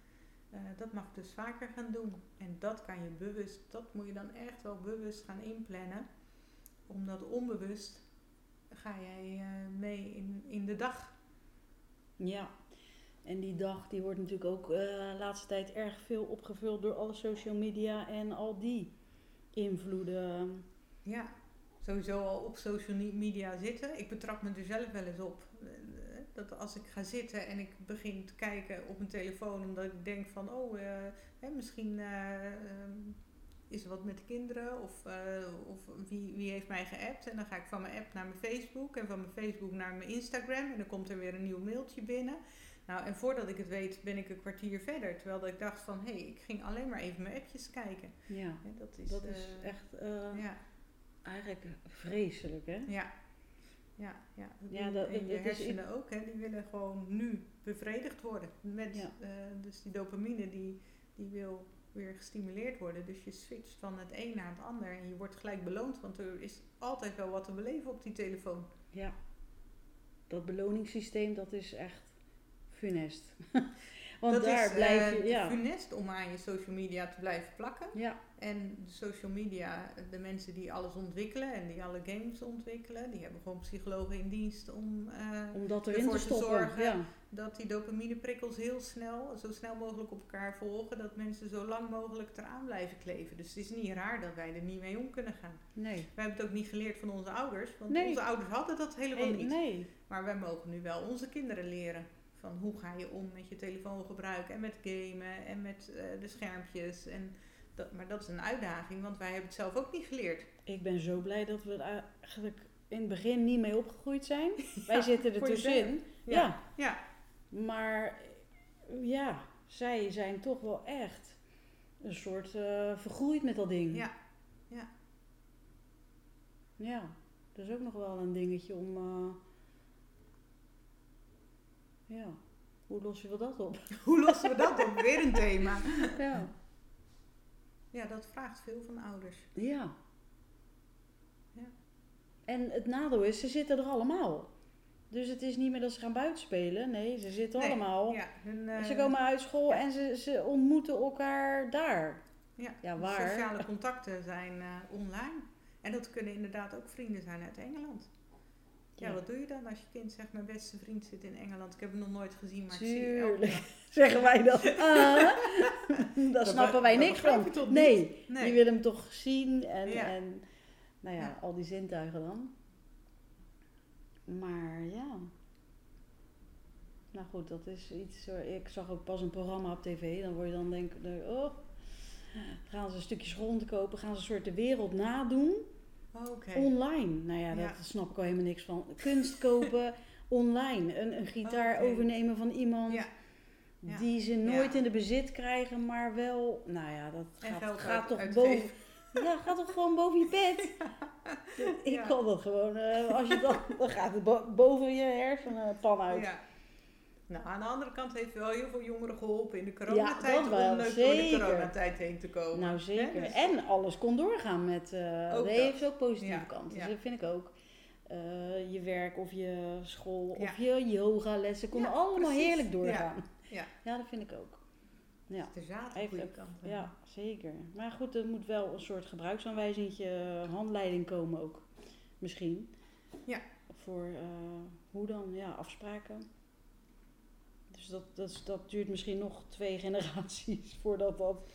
Eh, dat mag ik dus vaker gaan doen. En dat kan je bewust, dat moet je dan echt wel bewust gaan inplannen. Omdat onbewust ga jij eh, mee in, in de dag. Ja. En die dag die wordt natuurlijk ook eh, de laatste tijd erg veel opgevuld door alle social media en al die invloeden. Ja, sowieso al op social media zitten. Ik betrap me er zelf wel eens op. eh, Dat als ik ga zitten en ik begin te kijken op mijn telefoon, omdat ik denk van, oh, eh, misschien is er wat met de kinderen of, of wie, wie heeft mij geappt. En dan ga ik van mijn app naar mijn Facebook en van mijn Facebook naar mijn Instagram en dan komt er weer een nieuw mailtje binnen. Nou, en voordat ik het weet ben ik een kwartier verder. Terwijl dat ik dacht van, hé, hey, ik ging alleen maar even mijn appjes kijken. Ja, dat is, dat is eh, echt eh, Ja, eigenlijk vreselijk, hè? ja. Ja, ja. Ja, dat- en je dat is- hersenen ook, hè, die willen gewoon nu bevredigd worden. Met, Ja. eh, dus die dopamine die, die wil weer gestimuleerd worden. Dus je switcht van het een naar het ander en je wordt gelijk beloond, want er is altijd wel wat te beleven op die telefoon. Ja. Dat beloningssysteem, dat is echt funest. Want dat daar is blijf eh, je, ja. funest om aan je social media te blijven plakken. Ja, En de social media, de mensen die alles ontwikkelen en die alle games ontwikkelen, die hebben gewoon psychologen in dienst om eh, om dat erin ervoor te zorgen. Ja. dat die dopamineprikkels heel snel, zo snel mogelijk op elkaar volgen, dat mensen zo lang mogelijk eraan blijven kleven. Dus het is niet raar dat wij er niet mee om kunnen gaan. Nee. Wij hebben het ook niet geleerd van onze ouders, want Nee. onze ouders hadden dat helemaal niet. nee. Maar wij mogen nu wel onze kinderen leren van hoe ga je om met je telefoon gebruiken en met gamen en met eh, de schermpjes. En dat, maar dat is een uitdaging, want wij hebben het zelf ook niet geleerd. Ik ben zo blij dat we er eigenlijk in het begin niet mee opgegroeid zijn. Wij zitten er tussenin. Ja. Ja. Ja, Maar ja, zij zijn toch wel echt een soort eh, vergroeid met dat ding. ja, ja. Ja, dat is ook nog wel een dingetje om. eh, ja, hoe lossen we dat op? Hoe lossen we dat op? Weer een thema. ja. Ja, dat vraagt veel van ouders. ja. Ja. En het nadeel is, ze zitten er allemaal. Dus het is niet meer dat ze gaan buitenspelen. Nee, ze zitten Nee, allemaal. Ja, hun, eh, Ze komen uit school en ze, ze ontmoeten elkaar daar. ja, Ja, waar? Sociale contacten zijn eh, online. En dat kunnen inderdaad ook vrienden zijn uit Engeland. Ja, Ja. wat doe je dan als je kind zegt, mijn beste vriend zit in Engeland. Ik heb hem nog nooit gezien, maar ik zie zeggen wij dan. Ah, daar snappen wij dat niks van. Nee? Nee. die willen hem toch zien en, Ja. en nou ja, Ja. al die zintuigen dan. Maar ja. nou goed, dat is iets. eh, Ik zag ook pas een programma op tv. Dan word je dan denk denk, oh, gaan ze stukjes grond kopen, gaan ze een soort de wereld nadoen Online. Nou ja, Ja. dat snap ik al helemaal niks van. Kunst kopen online, een, een gitaar overnemen van iemand. Ja. Ja. Die ze nooit in de bezit krijgen, maar wel, nou ja, dat gaat, gaat toch uitgeven. boven. Ja, gaat toch gewoon boven je bed? Ik kan dat gewoon. eh, als je dan, dan gaat het bo- boven je hersenpan uit. Ja. Nou, aan de andere kant heeft wel heel veel jongeren geholpen in de coronatijd dat wel, om leuk door zeker. de coronatijd heen te komen. Nou zeker. Dus- En alles kon doorgaan met. eh Ook dat dat. heeft ook positieve Ja, kanten. ja. Dus dat vind ik ook. Eh, je werk of je school of Ja. je yogalessen konden Ja, allemaal precies. heerlijk doorgaan. Ja. Ja, dat vind ik ook. Ja. Er zaten Heeft goede ook- kanten. Ja, zeker. Maar goed, er moet wel een soort gebruiksaanwijzingje, eh, handleiding komen ook. Misschien. Ja. Voor hoe dan? Ja, afspraken. Dus dat, dat, dat duurt misschien nog twee generaties voordat dat...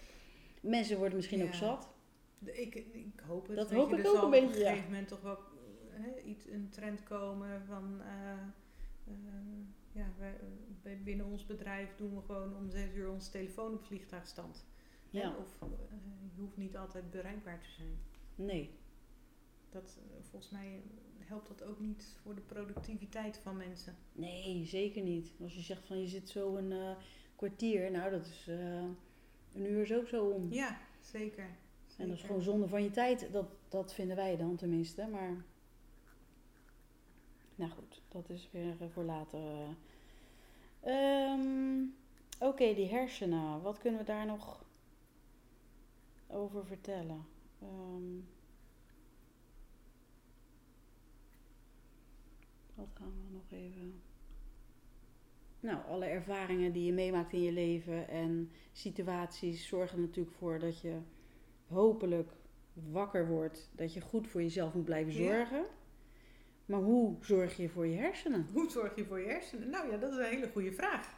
Mensen worden misschien ook zat. Ik, ik hoop het. Dat hoop je, ik ook een beetje, op een ja. gegeven moment toch wel iets, een trend komen van... eh, eh, ja, wij, bij- binnen ons bedrijf doen we gewoon om zes uur onze telefoon op vliegtuigstand. Ja. Of eh, je hoeft niet altijd bereikbaar te zijn. Nee. Dat, volgens mij helpt dat ook niet voor de productiviteit van mensen. Nee, zeker niet. Als je zegt van je zit zo een eh, kwartier, nou dat is eh, een uur is ook zo om. Ja, zeker. en dat is gewoon zonde van je tijd. Dat, dat vinden wij dan tenminste. Maar nou goed, dat is weer voor later. eh. Ehm, Oké, die hersenen. Wat kunnen we daar nog over vertellen? Ehm, wat gaan we nog even... Nou, alle ervaringen die je meemaakt in je leven en situaties zorgen natuurlijk voor dat je hopelijk wakker wordt. Dat je goed voor jezelf moet blijven Ja. zorgen. Maar hoe zorg je voor je hersenen? Hoe zorg je voor je hersenen? Nou ja, dat is een hele goede vraag.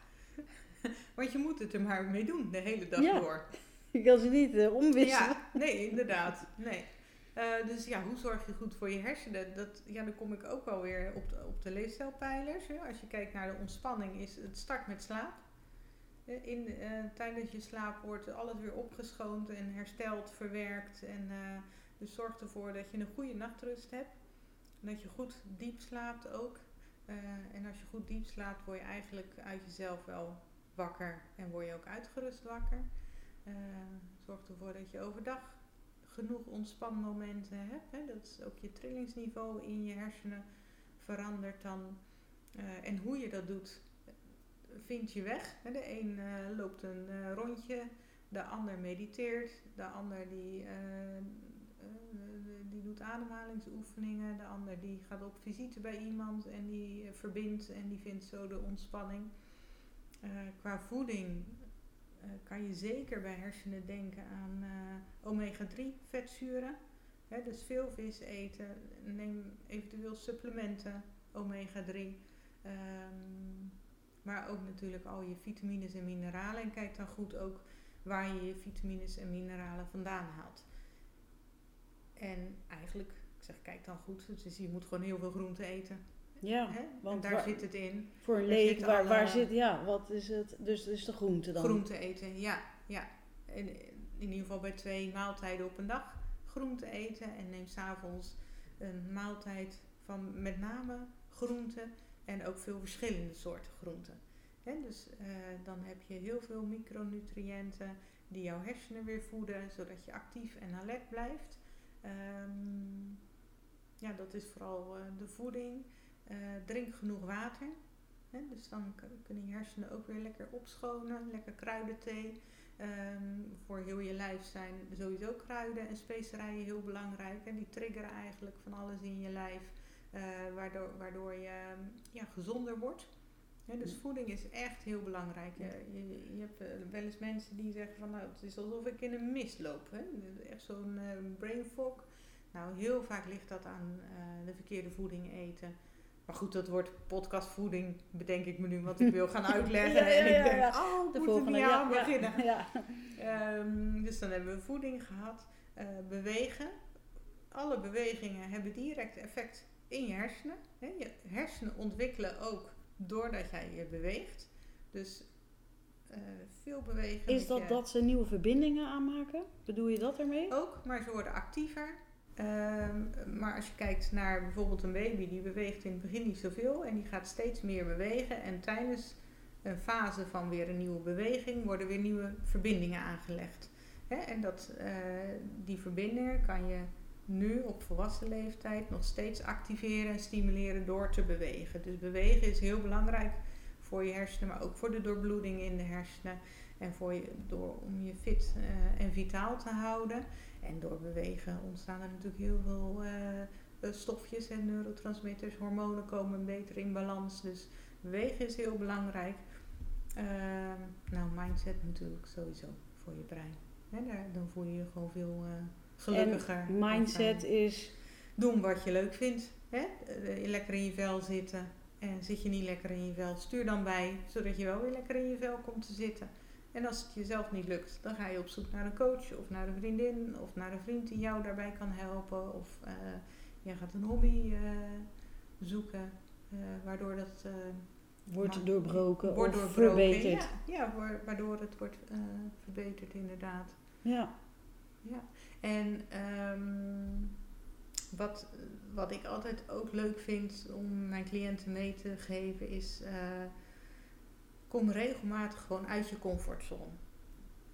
Want je moet het er maar mee doen, de hele dag Ja. door. Je kan ze niet eh, omwisselen. Ja, nee, inderdaad. Nee. Eh, dus ja, hoe zorg je goed voor je hersenen? Dat, ja, dan kom ik ook wel weer op de, op de leefstijlpijlers. Hè. Als je kijkt naar de ontspanning, is het start met slaap. Eh, In, eh, tijdens je slaap wordt alles weer opgeschoond en hersteld, verwerkt. En, dus zorg ervoor dat je een goede nachtrust hebt. Dat je goed diep slaapt ook. En als je goed diep slaapt, word je eigenlijk uit jezelf wel wakker. En word je ook uitgerust wakker. Zorg ervoor dat je overdag genoeg ontspanmomenten hebt. Hè? Dat ook je trillingsniveau in je hersenen verandert dan. Eh, en hoe je dat doet, vind je weg. De een eh, loopt een eh, rondje, de ander mediteert, de ander die, die doet ademhalingsoefeningen, de ander die gaat op visite bij iemand en die verbindt en die vindt zo de ontspanning. Qua voeding kan je zeker bij hersenen denken aan eh, omega-3 vetzuren. Dus veel vis eten. Neem eventueel supplementen omega-3. Ehm, maar ook natuurlijk al je vitamines en mineralen. En kijk dan goed ook waar je je vitamines en mineralen vandaan haalt. En eigenlijk, ik zeg kijk dan goed, dus je moet gewoon heel veel groente eten. Ja, hè? want en daar waar- zit het in. voor een leek, waar, alle- waar zit, ja, wat is het? Dus is de groente dan. Groente eten, ja. ja. En in ieder geval bij twee maaltijden op een dag groente eten. En neem s'avonds een maaltijd van met name groenten en ook veel verschillende soorten groenten. Dus eh, dan heb je heel veel micronutriënten die jouw hersenen weer voeden, zodat je actief en alert blijft. Ehm, ja, dat is vooral eh, de voeding. Eh, drink genoeg water. Hè, dus dan kunnen je hersenen ook weer lekker opschonen. Lekker kruidenthee. Ehm, voor heel je lijf zijn sowieso kruiden en specerijen heel belangrijk. En die triggeren eigenlijk van alles in je lijf. eh, waardoor, waardoor je ja, gezonder wordt. Dus voeding is echt heel belangrijk. Je, je, je hebt eh, wel eens mensen die zeggen van nou het is alsof ik in een mist loop. Hè? Echt zo'n eh, brain fog. Nou, heel vaak ligt dat aan eh, de verkeerde voeding eten. Maar goed, dat wordt podcastvoeding, bedenk ik me nu, wat ik wil gaan uitleggen. Ja, ja, en ik denk, oh, De volgende, niet aan beginnen. Ehm, dus dan hebben we voeding gehad. Eh, bewegen. Alle bewegingen hebben direct effect in je hersenen. Je hersenen ontwikkelen ook doordat jij je beweegt. Dus eh, veel bewegen. Is dat je- dat ze nieuwe verbindingen aanmaken? Bedoel je dat ermee? Ook, maar ze worden actiever. Ehm, maar als je kijkt naar bijvoorbeeld een baby, die beweegt in het begin niet zoveel en die gaat steeds meer bewegen. En tijdens een fase van weer een nieuwe beweging worden weer nieuwe verbindingen aangelegd. En dat, eh, die verbindingen kan je nu op volwassen leeftijd nog steeds activeren en stimuleren door te bewegen. Dus bewegen is heel belangrijk voor je hersenen, maar ook voor de doorbloeding in de hersenen. En voor je, door, om je fit eh, en vitaal te houden. En door bewegen ontstaan er natuurlijk heel veel eh, eh, stofjes en neurotransmitters. Hormonen komen beter in balans. Dus bewegen is heel belangrijk. Ehm, nou, mindset natuurlijk sowieso voor je brein. Daar, dan voel je je gewoon veel eh, gelukkiger. En mindset is... doen wat je leuk vindt. Hè? Eh, lekker in je vel zitten. En zit je niet lekker in je vel, stuur dan bij, zodat je wel weer lekker in je vel komt te zitten. En als het jezelf niet lukt, dan ga je op zoek naar een coach of naar een vriendin of naar een vriend die jou daarbij kan helpen. Of eh je gaat een hobby eh, zoeken, eh, waardoor dat Wordt maar- doorbroken wordt of doorbroken. verbeterd. Ja, ja wa- waardoor het wordt verbeterd inderdaad. Ja. Ja, en ehm, wat, wat ik altijd ook leuk vind om mijn cliënten mee te geven is... kom regelmatig gewoon uit je comfortzone.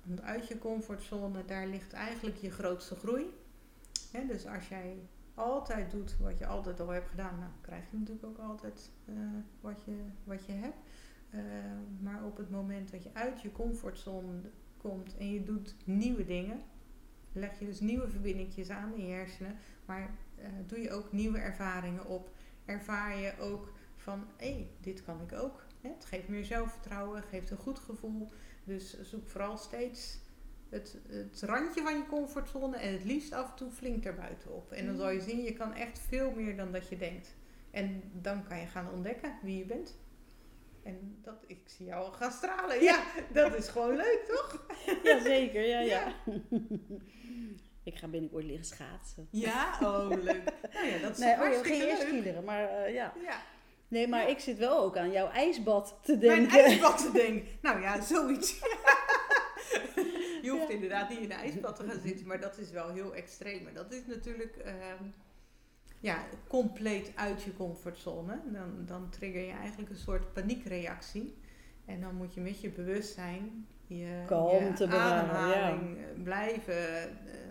Want uit je comfortzone, daar ligt eigenlijk je grootste groei. Dus als jij altijd doet wat je altijd al hebt gedaan, nou krijg je natuurlijk ook altijd eh, wat, je, wat je hebt. Eh, maar op het moment dat je uit je comfortzone komt en je doet nieuwe dingen, leg je dus nieuwe verbindingjes aan in je hersenen, maar eh, doe je ook nieuwe ervaringen op. Ervaar je ook van, hé, dit kan ik ook. Het geeft meer zelfvertrouwen, geeft een goed gevoel. Dus zoek vooral steeds het, het randje van je comfortzone en het liefst af en toe flink erbuiten op. En dan zal je zien, je kan echt veel meer dan dat je denkt. En dan kan je gaan ontdekken wie je bent. En dat, ik zie jou al gaan stralen. Ja, dat is gewoon leuk, toch? Jazeker, ja, ja. Ik ga binnenkort liggen schaatsen. Ja, oh leuk. Nou ja, dat is Nee, oh, ging eerst maar eh, ja. Ja, Nee, maar Ja. ik zit wel ook aan jouw ijsbad te mijn denken. ijsbad te denken. Nou ja, zoiets. Je hoeft Ja. inderdaad niet in een ijsbad te gaan zitten, maar dat is wel heel extreem. Maar dat is natuurlijk ehm, ja, compleet uit je comfortzone. Dan, dan trigger je eigenlijk een soort paniekreactie. En dan moet je met je bewustzijn je, Kalmte je ademhaling eh, blijven eh,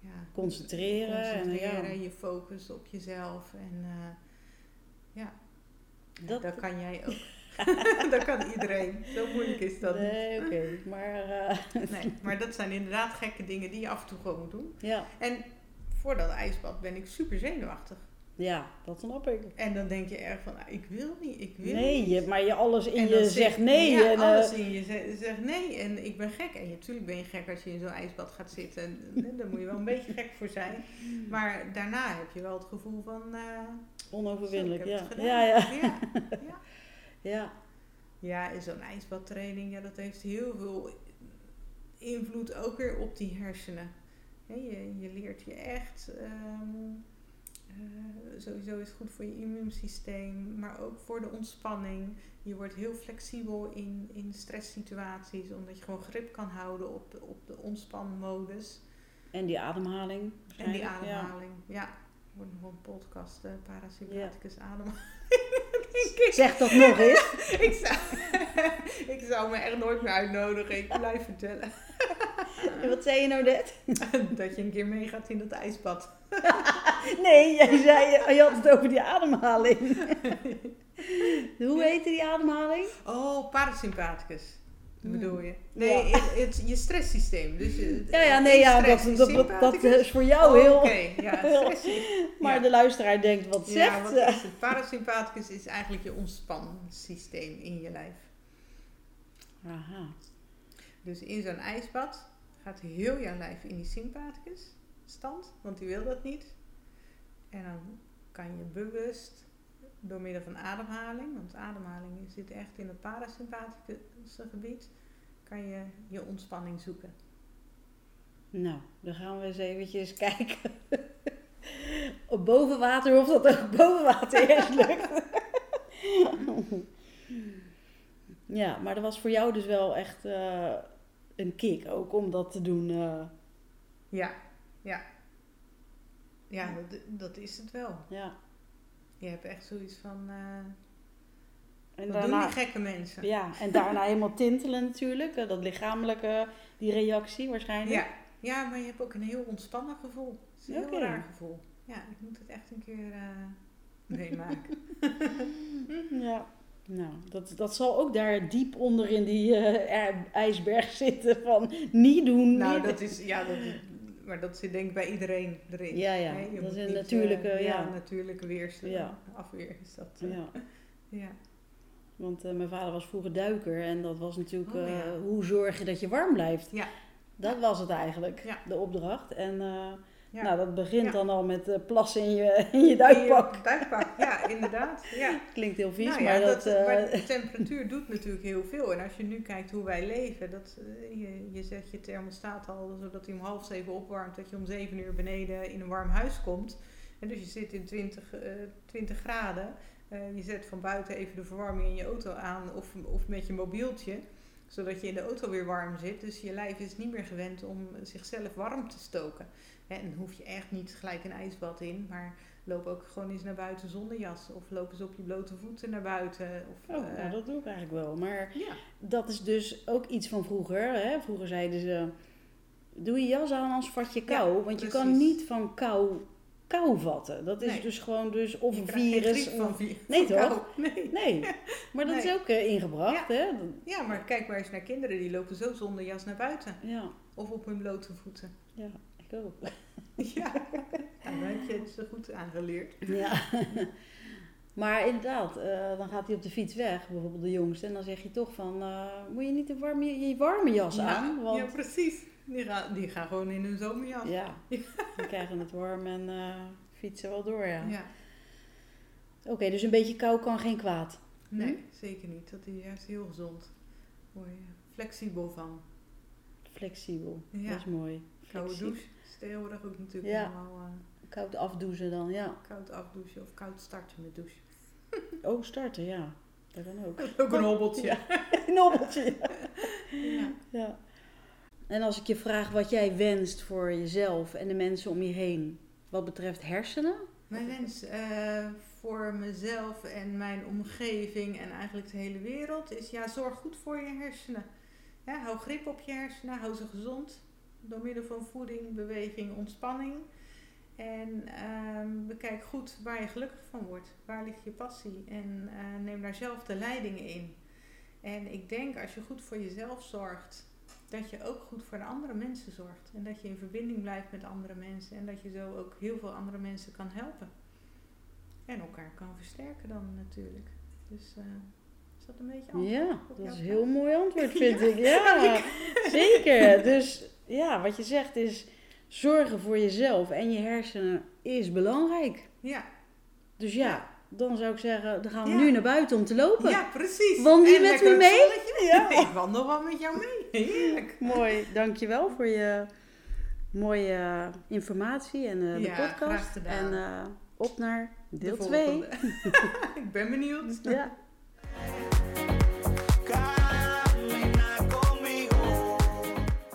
ja, Concentreren en, concentreren, ja. je focus op jezelf. En eh, ja, Dat- dat, kan jij ook. dat kan iedereen. Zo moeilijk is dat niet. Nee, oké. Maar eh, Nee, maar dat zijn inderdaad gekke dingen die je af en toe gewoon moet doen. ja. En voor dat ijsbad ben ik super zenuwachtig. Ja, dat snap ik. En dan denk je erg van, ah, ik wil niet, ik wil Nee, niet. je, maar je alles in je zegt nee. Ja, en, eh, alles in je ze- zegt nee en ik ben gek. En natuurlijk ben je gek als je in zo'n ijsbad gaat zitten. En, eh, Daar moet je wel een beetje gek voor zijn. Maar daarna heb je wel het gevoel van... eh, onoverwinnelijk, ja. Ja, ja. ja. ja. ja. Ja, en zo'n ijsbadtraining, ja, dat heeft heel veel invloed ook weer op die hersenen. Je, je leert je echt, ehm, eh, sowieso is het goed voor je immuunsysteem, maar ook voor de ontspanning. Je wordt heel flexibel in, in stresssituaties, omdat je gewoon grip kan houden op de, op de ontspanmodus. En die ademhaling. En die ja. ademhaling, ja. Er wordt nog een podcast, eh parasympathicus ademhaling. Zeg dat nog eens. ik, zou, ik zou me echt nooit meer uitnodigen. Ik blijf vertellen En wat zei je nou net? dat je een keer meegaat in dat ijsbad. Nee, jij zei, je had het over die ademhaling. Hoe heette die ademhaling? Oh, parasympathicus. Hmm. Bedoel je? Nee, Ja. het, het- je stresssysteem. Dus je, Ja, ja, nee, ja, dat, dat, dat, is voor jou Oh, heel... Oké, ja, stress. Maar ja. de luisteraar denkt, wat Ja, zegt wat ze? is het? Parasympathicus is eigenlijk je ontspansysteem in je lijf. Aha. Dus in zo'n ijsbad gaat heel jouw lijf in die sympathicus stand, want die wil dat niet. En dan kan je bewust door middel van ademhaling, want ademhaling zit echt in het parasympathische gebied, kan je je ontspanning zoeken. Nou, dan gaan we eens eventjes kijken. Op boven water of dat ook boven water eerst lukt. ja, maar dat was voor jou dus wel echt eh, een kick ook om dat te doen. eh. Ja, ja. Ja, dat, dat is het wel. ja. Je hebt echt zoiets van, eh En wat daarna, doen die gekke mensen? ja, en daarna helemaal tintelen natuurlijk. eh, Dat lichamelijke, die reactie waarschijnlijk. Ja, ja, maar je hebt ook een heel ontspannen gevoel. Het is een Oké. heel raar gevoel. Ja, ik moet het echt een keer meemaken. Ja. Nou, dat, dat zal ook daar diep onder in die eh, ij- ijsberg zitten van niet doen. nou, niet- dat is, ja, dat, maar dat zit denk ik bij iedereen erin. Ja, ja, Hè, je dat is een natuurlijke, eh, ja. natuurlijke weerstand, Ja. afweer is dat. eh, Ja, ja. want eh, mijn vader was vroeger duiker en dat was natuurlijk Oh, eh, ja. hoe zorg je dat je warm blijft. Ja. Dat was het eigenlijk, de opdracht. En eh, Ja. nou, dat begint Ja. dan al met eh, plassen in je, in je duikpak. In je Duikpak, ja, inderdaad. Ja. Klinkt heel vies, Nou ja, maar dat... dat, eh, maar de temperatuur doet natuurlijk heel veel. En als je nu kijkt hoe wij leven, dat, eh, je, je zet je thermostaat al zodat hij om half zeven opwarmt, dat je om zeven uur beneden in een warm huis komt. En dus je zit in 20, eh 20 graden. Je zet van buiten even de verwarming in je auto aan of, of met je mobieltje, zodat je in de auto weer warm zit. Dus je lijf is niet meer gewend om zichzelf warm te stoken. Hè, En hoef je echt niet gelijk een ijsbad in, maar loop ook gewoon eens naar buiten zonder jas. Of loop eens op je blote voeten naar buiten. Of, Oh, eh, nou, dat doe ik eigenlijk wel. Maar ja. dat is dus ook iets van vroeger. Hè? Vroeger zeiden ze, doe je jas aan als vat je kou. Ja, want je kan niet van kou, kou vatten. Dat is Nee. dus gewoon dus of een virus. Of... van Nee, van toch? Nee. Nee, maar dat is ook eh, ingebracht. Hè? Dat- Ja, maar kijk maar eens naar kinderen. Die lopen zo zonder jas naar buiten. Ja, Of op hun blote voeten. ja, ik ook. Ja, nou, dan heb je het zo goed aangeleerd. Ja. Maar inderdaad, eh, dan gaat hij op de fiets weg, bijvoorbeeld de jongste. En dan zeg je toch van, eh, moet je niet de warme, je warme jas aan? Want Ja, precies. Die gaan, die gaan gewoon in hun zomerjas. ja, die krijgen het warm en eh, fietsen wel door, ja. Ja. Oké, dus een beetje kou kan geen kwaad. Nee, zeker niet. Dat is juist heel gezond. Daar word je flexibel van. Flexibel, Ja. dat is mooi. Koude douche is tegenwoordig ook natuurlijk Ja. eh, Koud afdouchen dan, ja. koud afdouchen of koud starten met douchen. Oh, starten, ja. Dat kan ook. Ook een hobbeltje. Ja. Een hobbeltje, ja. Ja. En als ik je vraag wat jij wenst voor jezelf en de mensen om je heen, wat betreft hersenen? Mijn wens eh, voor mezelf en mijn omgeving en eigenlijk de hele wereld is ja, zorg goed voor je hersenen. Ja, hou grip op je hersenen, hou ze gezond door middel van voeding, beweging, ontspanning. En ehm, bekijk goed waar je gelukkig van wordt. Waar ligt je passie? En eh, neem daar zelf de leiding in. En ik denk als je goed voor jezelf zorgt, dat je ook goed voor de andere mensen zorgt. En dat je in verbinding blijft met andere mensen. En dat je zo ook heel veel andere mensen kan helpen. En elkaar kan versterken dan natuurlijk. Dus eh, is dat een beetje antwoord Ja, dat is een heel mooi antwoord, vind ik. Ja, zeker. Dus ja, wat je zegt is zorgen voor jezelf en je hersenen is belangrijk. Ja. Dus ja, dan zou ik zeggen, dan gaan we Ja. nu naar buiten om te lopen. ja, precies. Wandel je En met me mee? Ja. Ik wandel wel met jou mee. Heerlijk. Mooi, dankjewel voor je mooie informatie en eh, de Ja, podcast. graag gedaan. En eh, op naar deel De 2. volgende. ik ben benieuwd. Ja.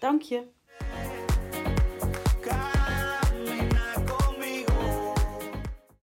Dank je.